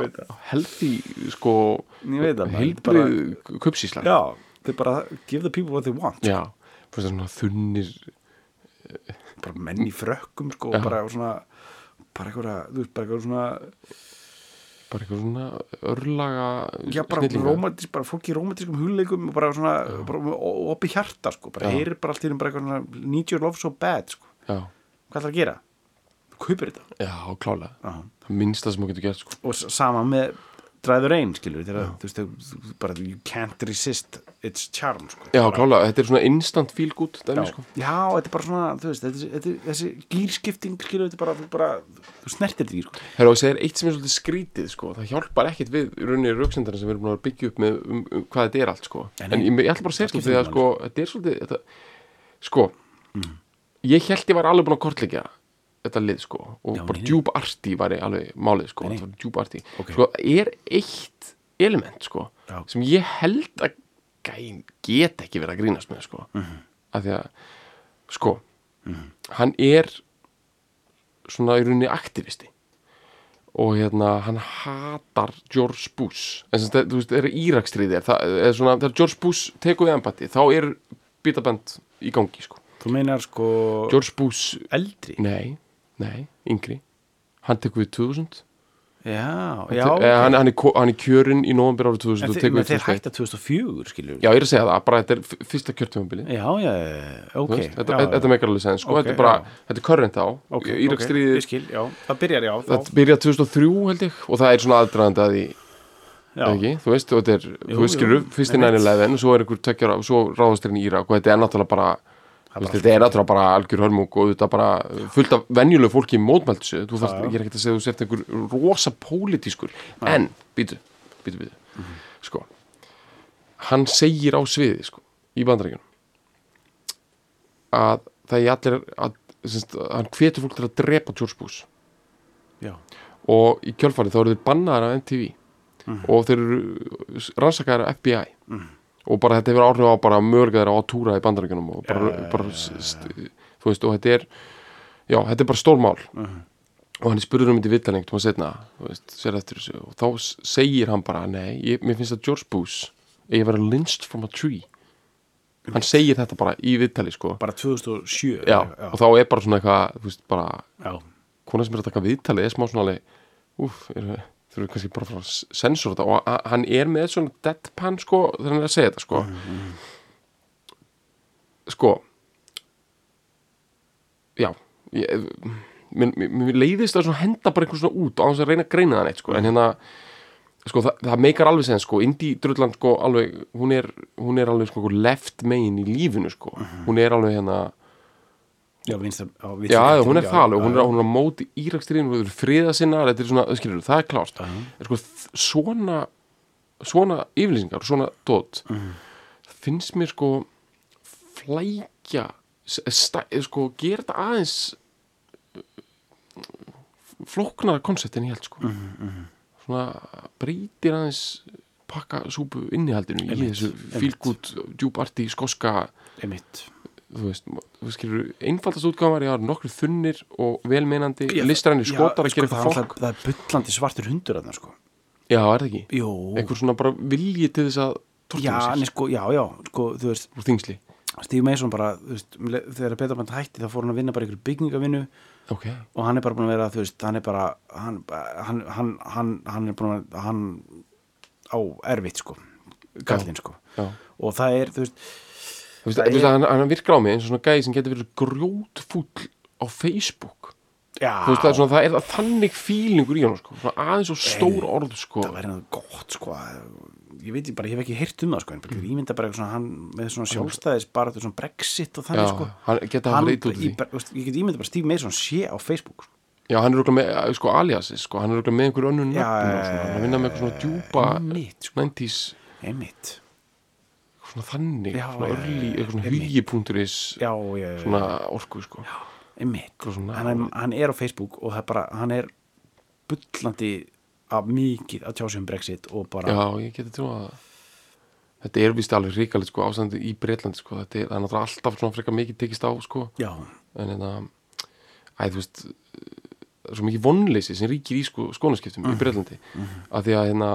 healthy sko ég það heilbrið kupsísla já, þau bara give the people what they want. Já, svona þunnir bara menn í frökkum sko, Já. og bara svona bara eitthvað, þú veist, bara eitthvað svona bara eitthvað svona örlaga já, bara romantísk, bara fólk í romantískum hugleikum og bara svona, bara oppi hjarta sko, bara Já. heyrir bara allt í einu bara eitthvað svona need your love so bad, sko. Já, hvað ætlar að gera? Þú kaupir þetta? Já, klálega. Já. það sem þú getur gert sko. Og sama með dræður einn skilur þegar þú veist þú- bara you can't resist its charm sko. já, klálega, þetta er svona instant feel good já, dæmi sko já, þetta er bara svona þú veist, þetta, er- þetta, er- þessi gýrskipting skilur þetta er bara, þú bara þú snertir þetta í sko. Herra, og segir eitt sem er svolítið skrítið sko. það hjálpar ekkit við rauninni rauksendara sem við erum búin að byggja upp með um, um, hvað þetta er allt sko. En en, ég- ég, ætla bara að segja það sko, skiptir því að sko, þetta er svolítið þetta, sko ég held ég var alveg búin að kortleggja þetta lið sko og Já, bara djúb arti væri alveg málið sko, var djúb arti Ok. sko, er eitt element sko Já. sem ég held að gæn get ekki verið að grínast með sko Mhm. -hmm. af því að sko, hann er svona í rauninni aktivisti og hérna hann hatar George Bush en sem þú veist, það er Írakstríði er, það, er svona, þegar George Bush tekur við embati þá er bitaband í gangi sko. þú meinar sko George Bush, eldri nei, nei, yngri. Hann tekur við 2000 já, Hann já, te- ok. eh, hann, hann, er, hann er kjörinn í november árið 2000 en og þeir, tekur men við þeir 2001 hætta 2004 skilur já, ég er að segja það, bara þetta er fyrsta kjörtumabili já, já, já, ok veist, þetta, já, þetta meikar alveg sens sko, Ok, þetta er bara, já. þetta er current á ok, Írakstríði, ok, ég skil, já, það byrjar, já, þá, þetta byrja 2003 held ég og það er svona aðdraðandi að því. Já, ekki, þú veist, og þetta er, Jú, þú veist, skilur, fyrst einmitt. 9-11 svo er einhver tökjar, svo ráðast þeirinn í Írak og þetta er náttúrulega bara, þetta er náttúrulega bara algjör hörmung og þetta bara fullt af venjulegu fólki í mótmældusu, þú er ekkert að segja þú sért einhver rosa pólitískur, en, býtu, býtu, býtu, Mhm. sko, hann segir á sviði, sko, í bandaríkjunum að það er allir, að, semst, hann hvetur fólk til að drepa George Bush. Já, og í kjölfarið þá eru þeir bannaðar af MTV Mhm. og þeir eru rannsakaðar af FBI og bara þetta hefur áhrif á bara mögulegaðar á að túra í bandaríkjunum og bara, Já, já, bara já, st, þú veist og þetta er já, þetta er bara stórmál Mhm. og hann er spurður um þetta í vittalengt og hann setna, þú veist, sér eftir þessu. Og þá segir hann bara, nei, ég, mér finnst að George Bush eigi að vera lynched from a tree. Hann segir þetta bara í vittali sko. Bara 2007 já, og þá er bara svona eitthvað, þú veist, bara já. kona sem er að taka viðtalið er smá svona alveg úf, er, þurfum við kannski bara að fara að sensora þetta. Og hann er með svona deadpan sko er að segja þetta sko. Sko já ég, mér, mér, leiðist að henda bara einhvern svona út á þess að reyna að greina það neitt sko. En hérna sko það, það meikar alveg sen sko. Indi Drulland sko alveg hún er, hún er alveg sko left megin í lífinu sko. Hún er alveg hérna já, vinstar, á, Já, hún er það alveg, hún er, hún er á móti írakstríðinu, hún er friða sinna, þetta er svona, skilur, það er klárt. En sko, þ- svona, svona yfirlýsingar, svona dót, finnst mér sko flækja, s- sta, sko, gera þetta aðeins flóknara koncept en ég held, sko. Svona breytir aðeins pakka súpu innihaldinu í þessu fílgút, djúparti, skoska. Einmitt þú veist, þú skilur einfaldast útgáfar, já, nokkru þunnir og velmeinandi, Já, listræni já, skotar að sko, gera það, eitthvað er fólk. það er bullandi svartur hundur þarna sko. Já, er það ekki, Jú, einhver svona bara vilji til þess að já, tortuna nei, sér sko, já, já, sko, þú veist úr þingsli, Steve Mason bara, þú veist, þegar Peter Band hætti þá fór hann að vinna bara ykkur byggingavinnu. Ok. Og hann er bara búin að vera, þú veist, hann er bara hann, hann, hann, hann, hann er búin að hann á erfitt, sko gallinn, sko. Já. og það er, þú veist, þú veist, er- hann, hann virkar á mig eins og svona gæði sem getur verið grjótfúll á Facebook. Já. Þú veist, það er svona, það er þannig fílingur í hann sko, svona aðeins og stór orð sko, það væri náttúrulega gott, sko ég veit ég bara, ég hef ekki heyrt um það, sko en bara, ég mynda bara eitthvað svona, hann með svona sjálfstæðis bara þetta svona Brexit og já, þannig, sko. hann geta hann reyt út í, því. Ég get ímynda bara Steve Mason sé á Facebook, sko. Já, hann er örugglega með, sko, aliasis sko, hann er örugglega með einhver önnur nöfn Já, hann vinna með eitthvað svona djúpa einmitt, sko, 90s einmitt svona þannig, Já, svona örli svona já, svona orku sko. Einmitt. Hann, hann er á Facebook og það er bara, hann er bullandi af mikið að tjá sig um Brexit og bara, já, ég geti trú að þetta er vist alveg ríkalegt sko ástandi í Breitlandi sko, þetta er, það er náttúrulega alltaf svona frekar mikið tekist á sko, já, en hérna æ, þú veist það er svo mikið vonleysi sem ríkir í sko, skónaskiptum í Breitlandi, af því að hérna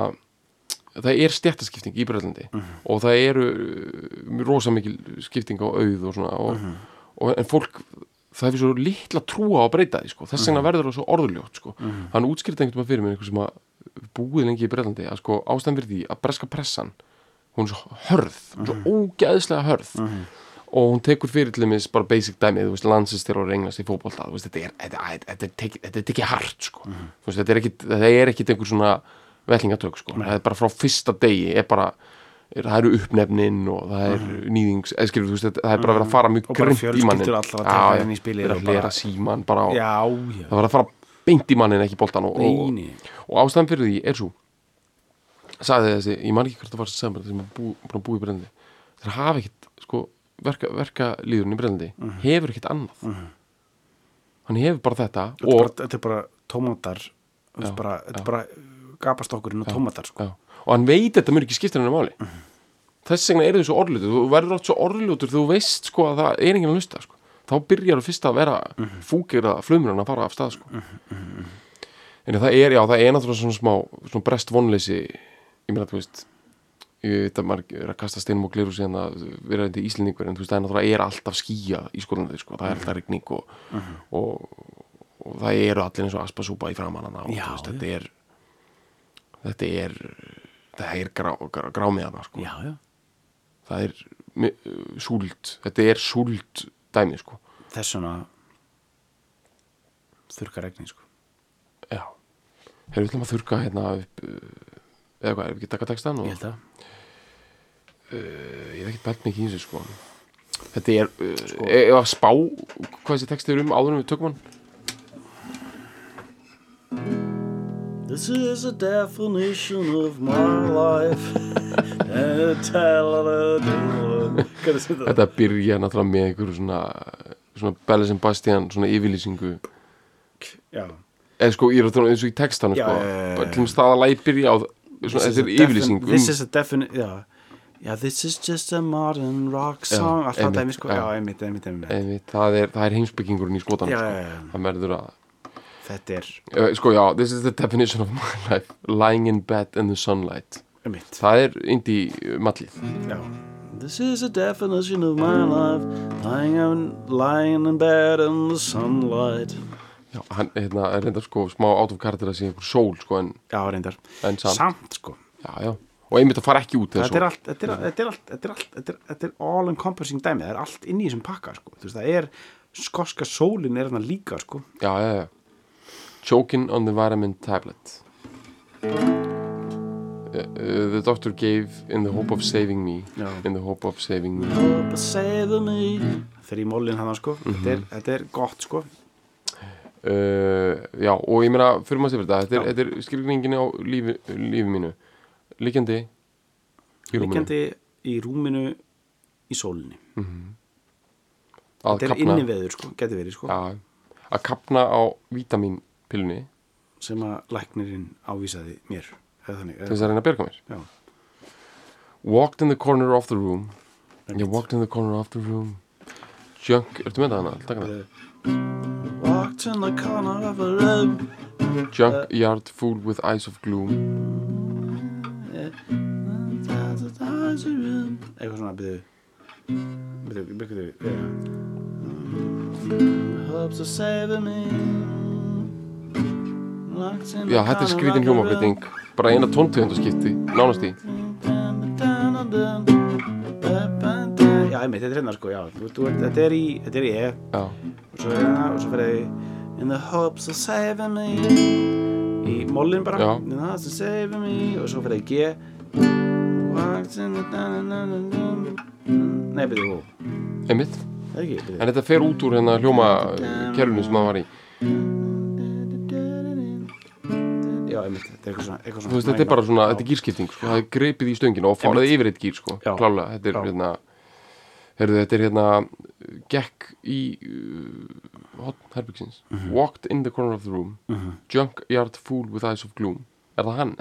það er stjættaskipting í Breitlandi og það eru uh, rosa mikil skipting á auð og svona og, og, en fólk það hefur svo litla trúa á að breyta því sko. þess vegna verður það svo orðuljótt sko. hann útskýrði einhvern veginn fyrir mér einhver sem að búið lengi í Breitlandi að sko ástæðan fyrir því að breska pressan hún er svo hörð, svo ógeðslega hörð. Og hún tekur fyrir til dæmis bara basic dæmi, þú veist, landsistir og reynast í veist, þetta er þetta, er tekið- þetta er tekið hart, sko. Þetta er ekki, þetta er ekki einhver svona vellingatök, sko, það er bara frá fyrsta degi er bara, er, það eru uppnefnin og það er nýðings eða skilur, þú veist, það er bara verið að fara mjög Og bara grimt í mannin fjölskyldur allar að taka inn í spilið það er og að bara- lera síman bara á, já, já. Það var að fara beint í mannin ekki boltan og, og, Nei, nei. og ástæðan fyrir því er svo sagði þessi, ég man ekki hvert það var sem sem er bú, búin að búa í brendi þeir hafa ekkit, sko verka, verka líðurinn í brendi, Mhm. hefur ekkit annað. Hann hefur bara þetta Þetta er og, bara, þetta er bara tómatar bara, þetta er bara gapastokkurinn og tómatar sko. og hann veit þetta mjög ekki skiptir hennar máli Mhm. þess vegna eru þau svo orðljótur þú verður átt svo orðljótur þegar þú veist sko að það er enginn að lusta sko. þá byrjar þú fyrst að vera mm Mhm. -hmm. fúkir að flumurinn að fara af stað sko. en það er, já, það er náttúrulega svona smá svona brest vonleysi ég meina, þú veist ég veit að maður er að kasta steinum og gleru síðan að vera þetta íslendingur en þú veist, það er er alltaf skýja í skólandi sko. það er alltaf rigning og, og, og það eru allir eins og aspasúpa í þú veist, þetta er þetta er það er grá, grá, grámiðana sko. já, já, það er uh, súld þetta er súld dæmi sko. þess vegna þurka regni sko. já Heru, við ætlum að þurka hérna upp uh, eða hvað, er við ekki taka textan og ég held að ég hef ekki bælt mikið í þessu sko. þetta er uh, sko. ef að spá hvað þessi texti er um áður en við tökum hann This is a definition of my life. And þetta? byrja náttúrulega með einhverju svona svona Belle Sebastian svona yfirlýsingu. Já. Eða sko, ég er að tala eins og í textanum Já, sko, bara til að staða læg byrja á svona, þetta er yfirlýsing um, This is a definition Já. Já, this is just a modern rock song. Allt það einmitt, dæmi sko. já. Einmitt, einmitt, einmitt. Það er, er heimsbyggingurinn í skotan sko. það verður að þetta er uh, sko já, this is the definition of my life lying in bed in the sunlight. Mitt það er indie mallið. Já. This is a definition of my life Lying in, lying in bed in the sunlight. Já, hann hérna, er reyndar sko smá out of character að sé einhver sól sko en, Já, reyndar. En samt, Samt sko. Já já. Og einmitt að fara ekki út Þetta er allt, þetta er, þetta er allt, þetta er allt, þetta er, þetta er all encompassing dæmi, það er allt inn í þessum pakka sko, þú veist, það er, skoska sólin er hann líka sko, já já já choking on the vitamin tablet. Uh, uh, the doctor gave in the hope of saving me. Já. in the hope of saving me. Þegar í mólin hann sko, þetta, er, þetta er gott sko, uh, já og ég meina fyrir maður sér þetta. Þetta er, er skilgningin á lífi, lífi mínu. Líkjandi í rúminu. Líkjandi í rúminu í sólinni, að þetta er inni veður sko, geti verið sko, já, að kapna á vítaminpilunni sem að læknirinn ávísaði mér, þannig, til þess að reyna að berga mér? Já. walked in the corner of the room. Ég walked in the corner of the room. Junk, ertu með það hana? Taka hana? Walked in the corner of a room. Junk yard full with eyes of gloom. Eitthvað svona byrju. Byrju, byrju, byrju Hopes of saving me. the já, þetta er skrítin hljómaflýting bara eina tóntöfundaskipti, nánast í. Já, einmitt, þetta er hérna sko, já. Þú, þú, þetta er í, þetta er í E. Já, og svo hérna, og svo fyrir ég In the hopes of saving me. Í mollin bara. Já. In the hopes of saving me. Og svo fyrir ég G. Walked in the Nei, byrju, ó, einmitt. Það en þetta fer út úr hérna hljóma kerfinu sem það var í einmitt, þetta er eitthvað svona, eitthvað svona veist, þetta er bara svona, þetta er gýrskipting sko. það er greipið í stönginu og farið yfir eitt gýr sko. Já. klálega, þetta er Já. hérna heyrðu, þetta er hérna gekk í uh, herbyggsins Mhm. walked in the corner of the room. Junkyard fool with eyes of gloom. Er það hann?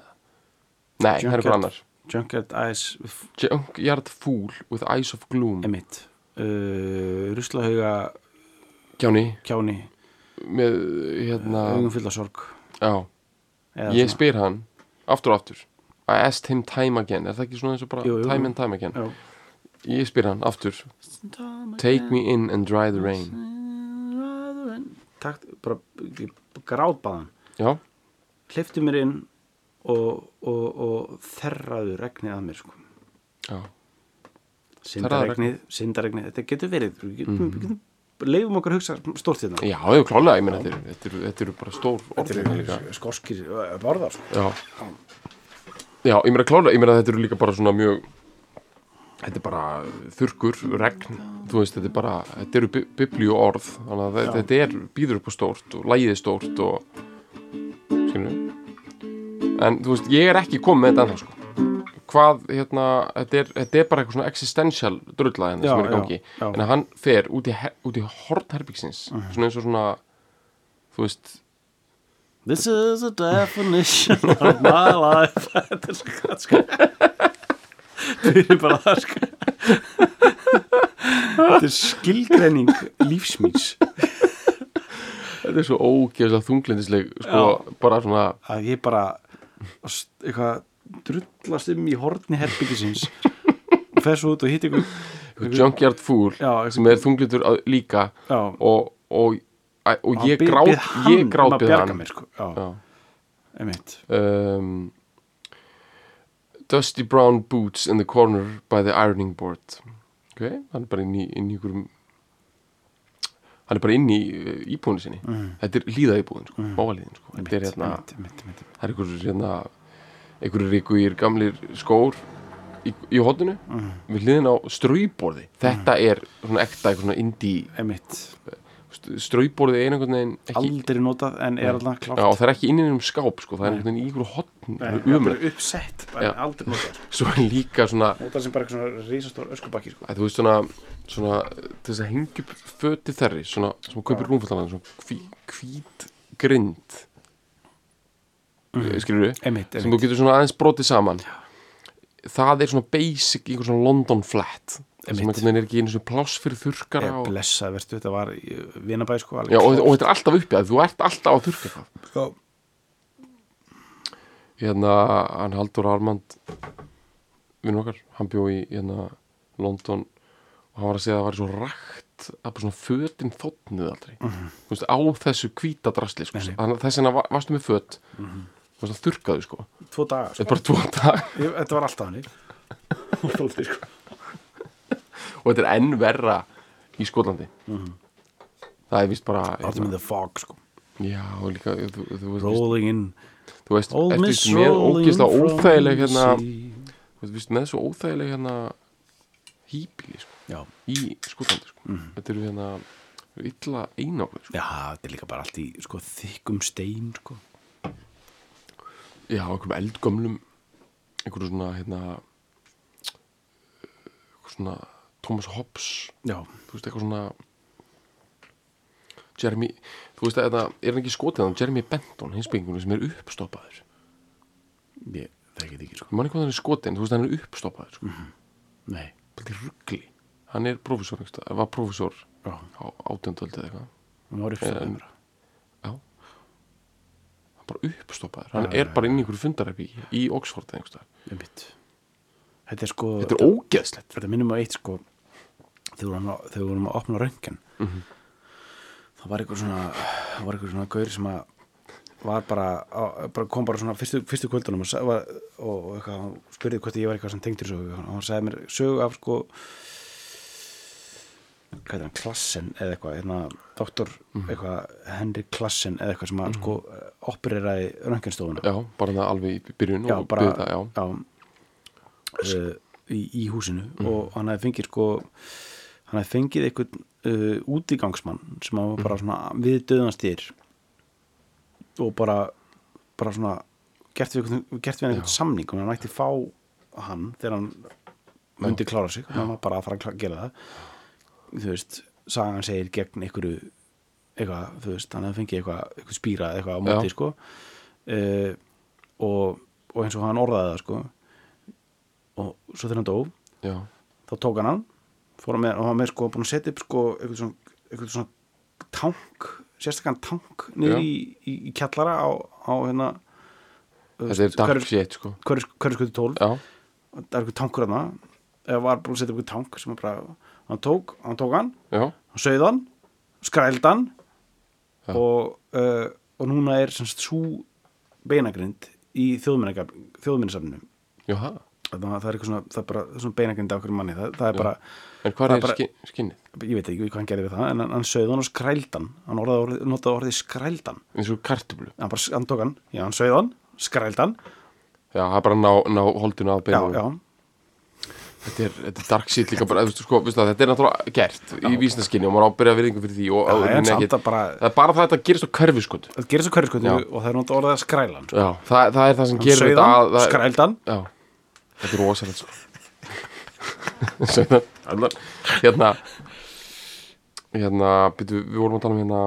nei, það er einhver annar. Junkyard Eyes junkyard fool with eyes of gloom. Einmitt. Uh, Ruslahauga Kjáni, kjáni. Með hérna augum fulla sorg. Já, ég spyr hann aftur og aftur. I asked him time again, er það ekki svona eins og bara Jú, jú, time jú. and time again? Já. ég spyr hann aftur. Take me in and dry the rain. Takt, bara grátbaðan já, hliftu mér inn og, og, og þerraðu regnið að mér sko. já, syndaregnið, syndaregnið þetta getur verið við getum, við getum, leifum okkur að hugsa stórt hérna. Já, ég klálega ég meina þetta, eru- þetta, eru- þetta eru bara stór orð þetta líka. er skorskir uh, borðar sko. já. Já, ég meina klálega, ég meina þetta eru líka bara svona mjög þetta er bara þurrkur, regn þú veist, þetta er bara, þetta eru bi- biblíu orð þannig að þetta, þetta er býður upp á stórt og lægið er stórt og skilur en þú veist, ég er ekki komið með þetta ennþá sko hvað, hérna, þetta er, þetta er bara eitthvað svona existential drulla hérna Já, sem er í já, gangi. já. en að hann fer út í, her- út í hornherbyggsins svona eins og svona þú veist, This is a definition of my life. Þetta er svo gott sko. Þetta er bara það sko. Þetta er skilgreining lífsmýns þetta er svo ógeðslega þunglindisleg sko, bara svona að ég bara eitthvað drullast um í horni herbyggisins og fer svo út og hitt ykkur junkyard fool Já, sem er þunglindur að- líka og, og, og, ég hann ég um grátið bjarga hann. mér, sko. Um, Dusty brown boots in the corner by the ironing board. Ok, hann er bara inn í, inn í ykkurum hann er bara inn í uh, íbúinu sinni. Þetta er líða íbúin, sko, mávalíðin sko. þetta er hérna, það er ykkur hérna ykkur ríkuir gamlir skór í, í hotinu við hliðin á ströyborði þetta er svona ekta eitthvað svona indie ströyborði er einhvern veginn ekki aldrei notað en er alltaf klárt. Já, og það er ekki inn í um skáp sko, það er einhvern veginn í hotn Nei, umræð, bara uppsett, bara aldrei notað. Svo er líka svona notað sem bara eitthvað svona risastór öskubakki sko. þú veist svona, svona þess að hengja upp föti þerri svona, sem að kaupir rúmfattalega svona hví, hvít grind mm. skilur við einmitt, sem þú getur svona aðeins brotið saman. Það er svona basic einhver svona London flat sem Einmitt. einhvern veginn er ekki einu sem pláss fyrir þurrkara Ég og, blessa, verður þetta var í Vinabæ sko já, og, og þetta er alltaf uppi að þú ert alltaf á þurrka eitthvað sko, hérna, hann Haldur Armand vinnur okkar, hann bjó í hérna, London og hann var að segja að það var svo rækt að bara svona fötin þóttnið aldrei. Þú veist, á þessu hvíta drasli sko. Þannig að þess vegna va- varstu með föt. Mm -hmm. Og svona þurrkaðu sko tvo daga sko. bara tvo dag Ég, þetta var alltaf hannig sko. og þetta er enn verra í Skotlandi það er vist bara Ártum in the fog sko. já, og líka þú, þú, þú, veist, Rolling in þú veist, með rolling ógislega óþægileg hérna, þú veist, með svo óþægileg hérna hýbíli sko, Já, í Skotlandi sko. þetta eru hérna illa einákuð sko. Já, þetta er líka bara allt í sko, þykkum stein sko. Já, einhverjum eldgömlum einhverjum svona hérna einhverjum svona Thomas Hobbes. Já, þú veist, eitthvað svona Jeremy, þú veist að þetta er hann ekki skotið hann, Jeremy Benton, hinsbyggingunum sem er uppstoppaður. Ég þekki þetta ekki sko. ég man ekki hvað hann er skotið, en þú veist að hann er uppstoppaður sko. Nei, þetta er ruggli hann er einhvers staðar, var prófessor já, á átjöndöldi eða eitthvað. Hún var uppstofað En- mér já hann er bara uppstoppaður, hann er bara inn í einhverju fundarherbi í Oxford eða einhvers staðar. Einmitt. Þetta er sko þetta er ógeðslegt. Þetta minnum á eitt sko þegar við vorum að, að opna röngan Mhm. það var eitthvað svona það var eitthvað svona gaur sem að var bara, á, bara kom bara svona fyrstu, fyrstu kvöldunum og, og, og hann spurði hvort ég var eitthvað sem tengdur sögu og hann sagði mér sögu af sko hvað er hann, Klassen eða eitthvað, hérna, doktor Mhm. eitthvað, Henry Klassen eða eitthvað sem að sko opereraði rönganstofuna já, bara það alveg í byrjun já, og bara byggði það, já, uh, í, í húsinu og hann hefði fengið sko hann hefði fengið einhvern uh, útigangsmann sem hann var bara svona við döðanstýr og bara bara svona gert við, gert við einhvern samning og hann mætti fá hann þegar hann myndi klára sig. Hann var bara að fara að gera það þú veist, sagan segir gegn einhverju eitthvað, þú veist, hann hefði fengið eitthvað, eitthvað spýra eitthvað á móti Já. sko. Uh, og, og eins og hann orðaði það sko. Og svo þegar hann dó já, þá tók hann hann fór hann með, og hann með sko búin að setja upp sko eitthvað svona, eitthvað svona tank sérstakann tank niður í, í, í kjallara á, á hérna þetta er dark shit sko. hverju skutu 12 já, það er eitthvað tankur hann eða var búin að setja upp eitthvað tank sem hann bara hann tók, hann tók hann, já, hann sauð hann skræld hann Já. og, uh, og núna er semst svo beinagrind í þjóðminnisafninu já, það það er eitthvað svona, það er bara svona beinagrind af hverju manni, það, það er bara en hvað er er bara- skin, skinnið? ég veit ekki hvað hann gerði við það en hann, hann sögði hann og skrældan hann. Orðið, notaði orðið skrældan eins og kartublu hann, bara, hann tók hann, já hann sögði hann skrældan, já, er bara ná, ná holdinu já, beinu já þetta er, þetta er dark shit líka bara, þú veist, sko, það, þetta er náttúrulega gert í vísnaskinni og maður ábyrja virðingu fyrir því og, Já, en að bara- það er bara það að þetta gerist á það gerir svo hverjuskötu Já. og það er notaði orðið skrældan sko. já, það, það er það sem gerir þetta að, skrældan já, þetta er rosalegt sko. Allar, hérna hérna, byrju, við vorum að tala um hérna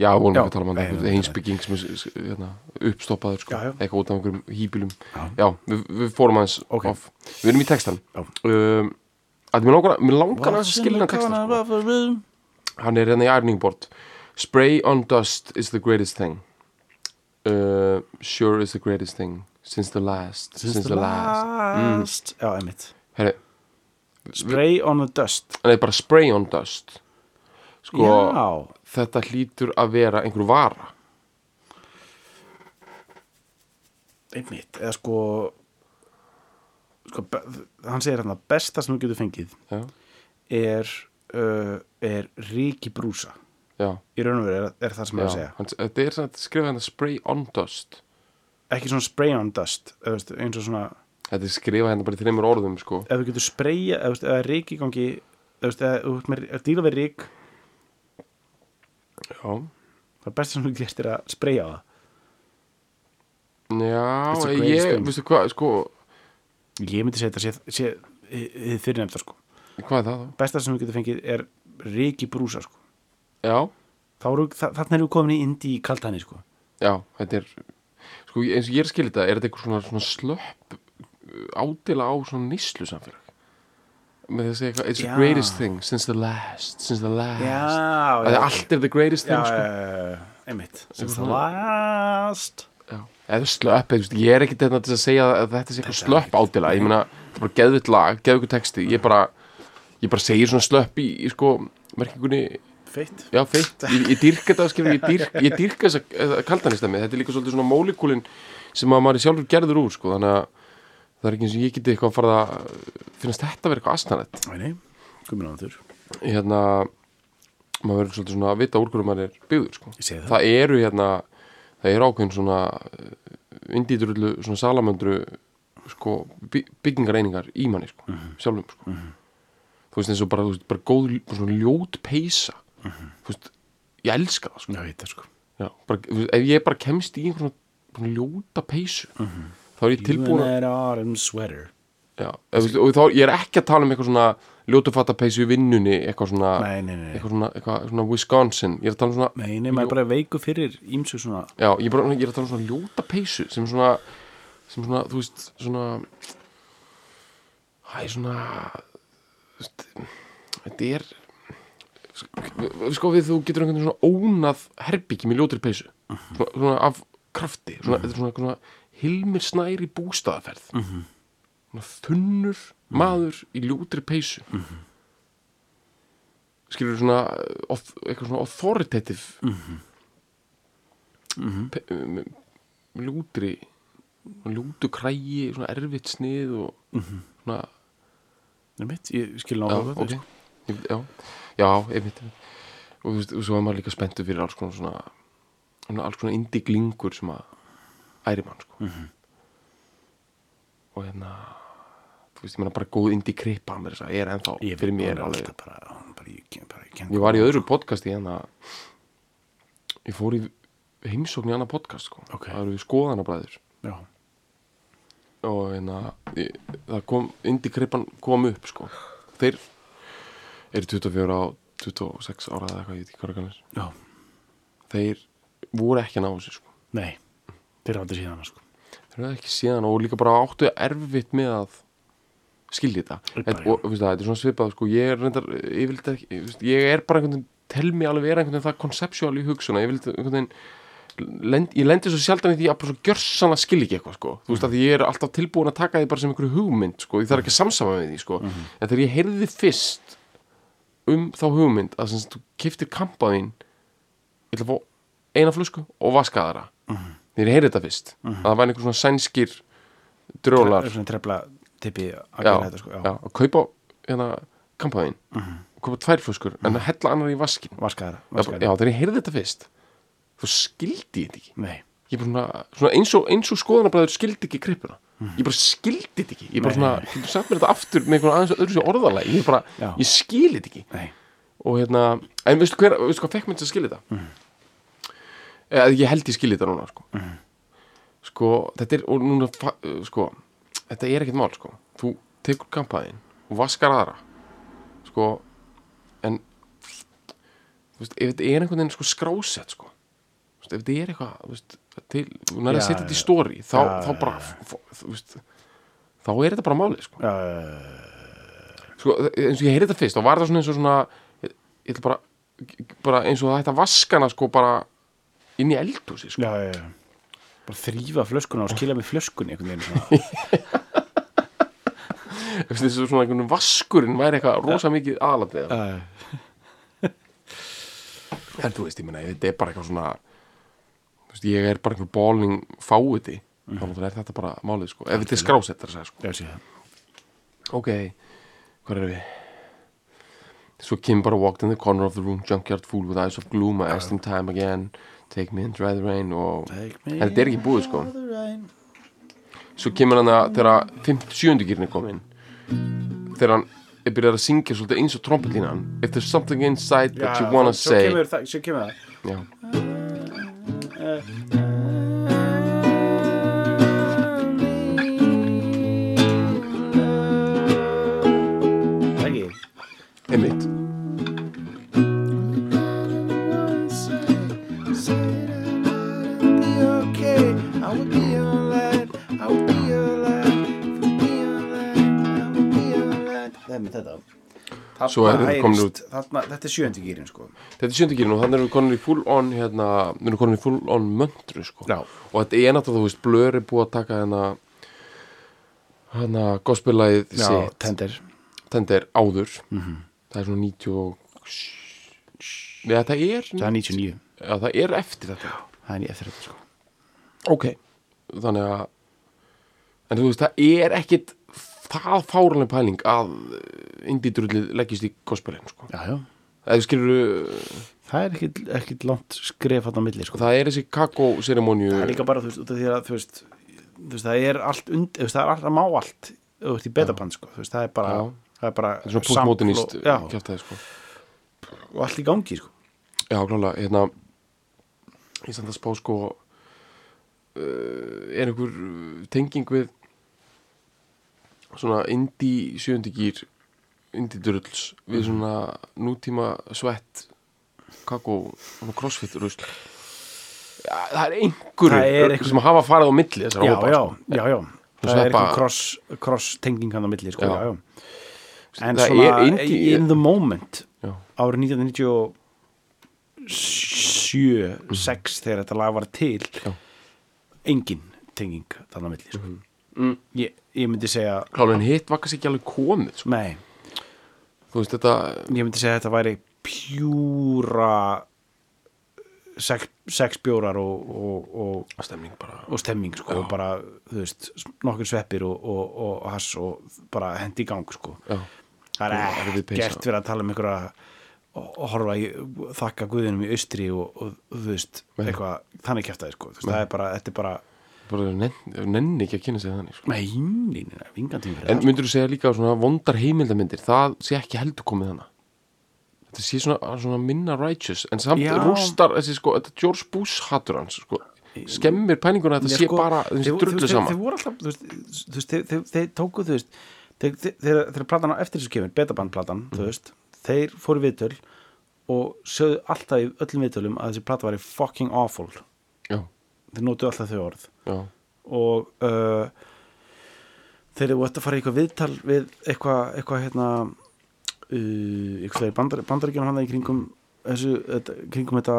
já, við vorum Já, að tala um nei, nei, einsbygging sem er hérna, uppstoppaður sko, Já, já. eitthvað út af einhverjum hýbílum Já. já, við, við fórum aðeins Ok. off. Við erum í textan um, að mér langar, að skilja hann textan sko. hann er hérna í ærningbord spray on dust is the greatest thing. Uh, sure is the greatest thing since the last since the last. Já, einmitt. Heri, spray on the dust. Nei, bara spray on dust. Sko, já, þetta hlýtur að vera einhver vara? Einmitt eða sko sko, hann segir hann að besta sem þú getur fengið já, er uh, er ríki brúsa. Já, í raun og veru er, er það sem er að já. segja. Hann, þetta er svona, skrifa hérna spray on dust. Ekki svona spray on dust veist, eins og svona, þetta er skrifa hérna bara í þreymur orðum sko. ef þú getur spraya eða, veist, eða rík í gangi eða þú ef dýra við rík já, það besta sem þú getur er að spraya á það. Já ég, veistu hvað sko, ég myndi segja þetta sé, þið fyrir nefnda sko. Hvað er það þá? besta sem þú getur fengið er rík í brúsa sko. Já, Þá eru, þa þannig erum við komin í indi í kaltæni sko. Já, þetta er sko, eins og ég er að skilja þetta, er þetta eitthvað svona, svona slöpp uh, ádela á svona nýslu samfélag með þess að segja eitthvað it's Já. the greatest thing since the last since the last. Já, að allt er the greatest thing sko. Já, einmitt. Since the last. Já. eða slöpp, ég er þetta til að segja að þetta sé eitthvað slöpp ádela ég meina, það er bara geðvitt lag, geðvitt texti. Ég bara, ég bara segir svona slöpp í, í sko, merkingunni. Feitt. Já, feitt, ég, ég dýrka þetta skilur, ég, dýrk, ég dýrka þessa kaldanistæmi. Þetta er líka svolítið svona mólíkulin sem að maður er sjálfur gerður úr, sko, þannig að það er ekki eins og ég geti eitthvað að fara að finnast þetta að vera eitthvað astanett nei, komin á þur hérna maður verður svolítið svona að vita úr hverju maður er byggður sko. Ég það. það eru hérna það eru ákveðin svona indíturullu svona salamöndru sko, by- byggingareiningar í manni sko, Mhm. sjálfum sko. þú veist eins og bara, þú veist, bara góð svona ljót peysa þú veist, ég elska það sko. Já, veit það sko Já, bara, ef ég bara kemst í einhvern svona, ljóta peysu þá er ég tilbúin Já, og þá, ég er ekki að tala um eitthvað svona ljótufattapeysu í vinnunni eitthvað svona, Nei, nei, nei. eitthvað svona, eitthvað svona Wisconsin, ég er að tala um svona Nei, nei, maður er bara veiku fyrir ímsu svona já, ég, er bara, ég er að tala um svona ljóta peysu sem svona, sem svona, þú veist svona hæ, svona þú veist, þetta er sko við þú getur einhvern veginn svona ónað herbyggjum í ljótri peysu. Svona, svona af krafti. Svona, þetta er svona, svona hilmir snæri bústaðaferð. Svona þunnur maður í ljótri peysu. Skilur svona oth, eitthvað svona authoritative? Pe- um, ljótri ljótu krægi, svona erfitt snið og svona Nei, mitt, ég skil ná já, það ok. Ég- já, já, einmitt einmitt. og þú veist, og svo er maður líka spenntur fyrir alls konar svona, svona alls konar indie glingur sem að æri mann sko. og hérna þú veist, ég meina bara góð þess að er ennþá Ég fyrir mér alveg bara, bara, ég, ég, ég var í öðru podcasti hérna ég fór í heimsókn í annað podcast sko. Ok. það eru skoðanabræður Já, og hérna það kom, indie krippan kom upp sko. þeir eru 24 á 26 ára eða eitthvað, ég veit ekki hvað það já, þeir voru ekki að ná þessu sko. nei Eru aldrei síðan sko þeir eru ekki síðan og líka bara áttu erfitt með að skilja þetta þetta, og, og, þetta er svona svipað sko, ég, er reyndar, ég, ekki, veist, ég er bara einhvern veginn tel mig alveg vera einhvern veginn það konceptuál í hugsuna ég, lend, ég lendi svo sjaldan í því að gjörsanlega skilja ekki eitthvað sko. þú veist að ég er alltaf tilbúin að taka því bara sem einhverju hugmynd sko. ég þarf ekki að samsama með því sko. en þegar ég heyrði fyrst um þá hugmynd að sem þú kiftir kampaðín ég ætla að fá eina flösku og vaskaðara þegar ég heyrði þetta fyrst. Að það væri einhver svona sænskir drjólar Svona trefla tippi að þetta sko að kaupa hérna kampaðín og kaupa tvær flöskur en að hella annar í vaskin vaskaðara bara- já, þegar ég heyrði þetta fyrst þá skildi ég þetta ekki. Nei, ég bara svona, svona eins og, og skoðanabræður skildi ekki krippuna ég bara skildi þetta ekki. Ég bara svona, sagt mér þetta aftur með einhvern aðeins öðru sér orðalega ég bara, Já. ég skil þetta ekki. Nei. Og hérna, en veistu hver, veistu hvað fekk mér til að skilja þetta eða ég held ég skilja þetta núna sko. sko, þetta er og núna, sko, þetta er ekkert mál sko, þú tekur kampaðin og vaskar aðra sko, en þú veist, ef þetta er einhvern veginn sko skrásett sko, þú veist, ef þetta er eitthvað þú veist, til, þú nærið að Já, setja þetta í já. stóri þá, Já, þá bara þú veist, þá er þetta bara málið sko. Já, sko, eins og ég heyrði þetta fyrst þá var það svona eins og svona ég, ég bara, bara eins og það ætti að vaskana sko bara inn í eldhúsi sko. já, já, já. Bara þrýfa flöskuna og skilja með flöskunni einhvern veginn svona. Þess að svona einhvern vaskurinn væri eitthvað rosa mikið aðlandið en þú veist, ég meina, þetta er bara eitthvað svona veist, ég er bara einhver bóling fáiði, þá náttúrulega er þetta bara málið sko, ef þetta er skrásettar að segja sko það. Ok, hvað er við? Svo Kim bara walked in the corner of the room junkyard full with eyes of gloom I asked him time again take me in dry the rain og þetta er ekki búið sko. svo kemur hann að þegar 57. gýrin er komin þegar hann er byrjað að syngja svolítið eins og trompetlínan if there's something inside that you wanna say. Svo kemur það. Já, Það er með þetta. Svo er- þarna heyrist, þetta er sjöndi gýrin sko. Þetta er sjöndugýrin og þannig erum við konin í full on hérna, við erum konin í full on möndru sko. Já. og þetta er náttúrulega, þú veist, blur er búið að taka hérna hérna gospelagið Já, sitt. Tender. Tender áður. Mhm. það er svona 90 og Nei, það er Það er 99 Já, það er eftir þetta. Það er eftir þetta sko. Ok. Þannig að En þú veist, það er ekkit það fáranlega pæling að indídrullið leggist í gospelin sko. Skilur Það er ekkit, ekkit langt skref hann á milli sko. það er þessi kakó-seremoníu Það er líka bara, þú veist, að þú veist, þú veist það er allt und, veist, það er allt að má allt. Veist, í betaband sko, það er bara það er bara Það er svona postmodernist og- sko. og allt í gangi sko. Já, klálega, hérna ég samt að spá sko uh, er einhver tenging við svona indie sjöndugýr indie drulls Mhm. við svona nútíma svett kakó, svona crossfit rusl Já, það er einhverju Það er sem hafa farið á milli Já, hópa já, sko. já, já Það sveppa- er eitthvað cross, cross tenging hann á milli sko, Já. já, En Það svona, indie- in the moment árið 1997 6 þegar þetta lag var til engin tenging þannig á milli sko. mm. Ég, ég myndi segja en hitt var kannski ekki alveg komið sko. nei, veist þetta ég myndi segja að þetta væri pjúra sex, sex bjórar og, og, og, stemning bara og stemming sko, og bara, þú veist, nokkur sveppir og, og, og hass og bara hendi í gang sko. það er er ekkert verið að tala um einhverja og og horfa í, þakka guðinum í austri og, og þú veist, Nei. eitthvað þannig kæftæði sko, þú veist, Nei. það er bara þetta er bara, bara nenni, ekki að kynna sig þannig sko. nei, nei, nei, vingandím fyrir En það, myndur þú segja líka svona vondar heimildamindir það sé ekki heldur komið hana Þetta sé svona, svona minna righteous en samt Já. rústar þessi sko, þetta George Bush hattur hans sko, skemmir pæninguna að þetta sé sko, bara drullu veist, þeir- voru alltaf, þú veist, þú veist þeir, þeir, tóku, þú veist þeir platan á eftir þessu kemur, betabandplatan Mhm. þú veist, þeir fóru viðtöl og sögðu alltaf í öllum viðtölum að þessi plata væri fucking awful þeir notu alltaf þau orð. Já, og uh, þeir eru að fara í eitthvað viðtal við eitthvað, eitthvað hérna uh, eitthvað bandar, bandaríkjum hann í kringum þessu, þetta, kringum þetta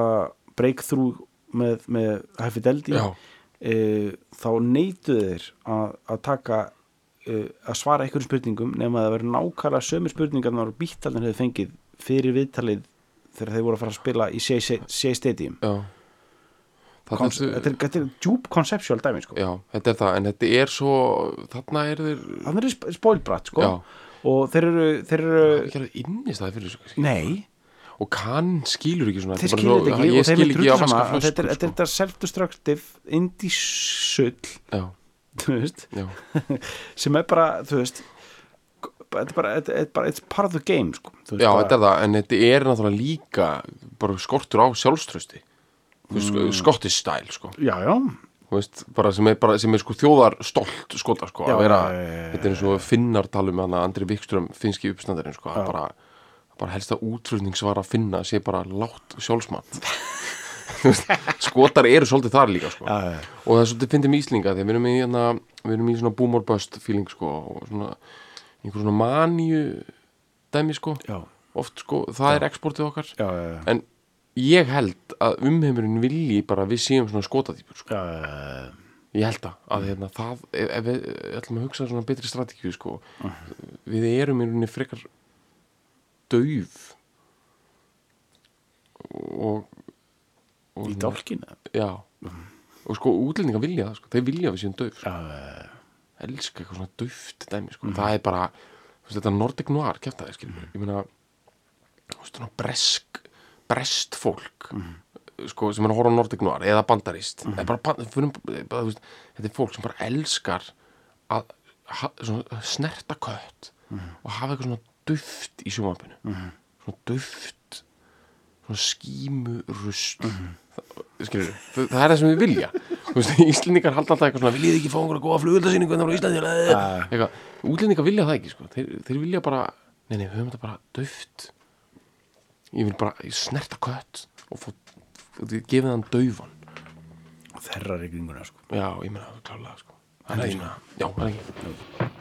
breakthrough með, með Fidelity já, uh, þá neituðu þeir að, að taka uh, að svara einhverjum spurningum nema að það verður nákvæmlega sömu spurningarnar og bítalinn hefur fengið fyrir viðtalið þegar þeir voru að fara að spila í Shea Stadium. Já. Kons þetta, er, þetta er djúb conceptual dæmi sko. Já, þetta er það, en þetta er svo þarna er þeir þannig er sp- spoilbrat sko. Já, og þeir eru, þeir það er eru ekki alveg innist það fyrir kannski. nei, og kann skilur ekki svona þeir skilur þetta ekki og þeir eru drullu vaska sama að flöskur þetta er- þetta er sko. þetta self-destructive indie sull Já, þú veist, já, sem er bara þú veist þetta er bara, þetta er bara it's part of the game sko. Já þetta er það en þetta er náttúrulega líka bara skortur á sjálfströsti mm. skottis stæl sko já, já, veist, sem er, bara, sem er sko þjóðar stolt skota sko, Já, að vera, já, já, já, já. þetta er eins og finnar talum með Andri Vikström, finski uppstandarinn sko, Já. bara, bara helst að útflutningsvar að finna sé bara látt sjálfsmat Þú veist, skotar eru svolítið þar líka sko. já, já, og það er svolítið fyndið með Íslinga því að við erum í, hérna, við erum í svona boomer bust feeling sko, og svona einhver svona maníu dæmi sko, já, oft sko, það er exportið okkar já, já, já. en ég held að umheimurinn vilji bara við séum svona skotadýpur sko. Já, Ég held að, að hérna, það, ef, við ætlum að hugsa svona betri strategíu, sko, við erum í rauninni frekar dauf og, og í dálkinu já, og sko útlendingar vilja það, sko, þeir vilja við séum dauf, já, já, já, elska eitthvað svona dauft dæmi, sko, það er bara þetta Nordic Noir, kæft það, skilur ég meina, þú veist, svona bresk brest fólk sko, sem er að horfa á Nordic Noir eða bandarist, eða bara, fyrir, bara veist, þetta er fólk sem bara elskar að ha, svona, snerta kött og hafa eitthvað svona duft í sjónvarpinu. Svona duft svona skímu rust skilur það, það er það sem við vilja. Veist, Íslendingar halda alltaf eitthvað svona viljið ekki fá einhverja góða flugöldasýningu en það er á Íslandi útlendingar vilja það ekki sko. þeir, þeir vilja bara, nei nei, við höfum þetta bara duft ég vil bara ég snerta kött og þið gefið hann daufan þerrar í kringuna sko. já, ég meina, klálega sko. það er ekki, já, það er ekki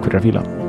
Takk fyrir að fíla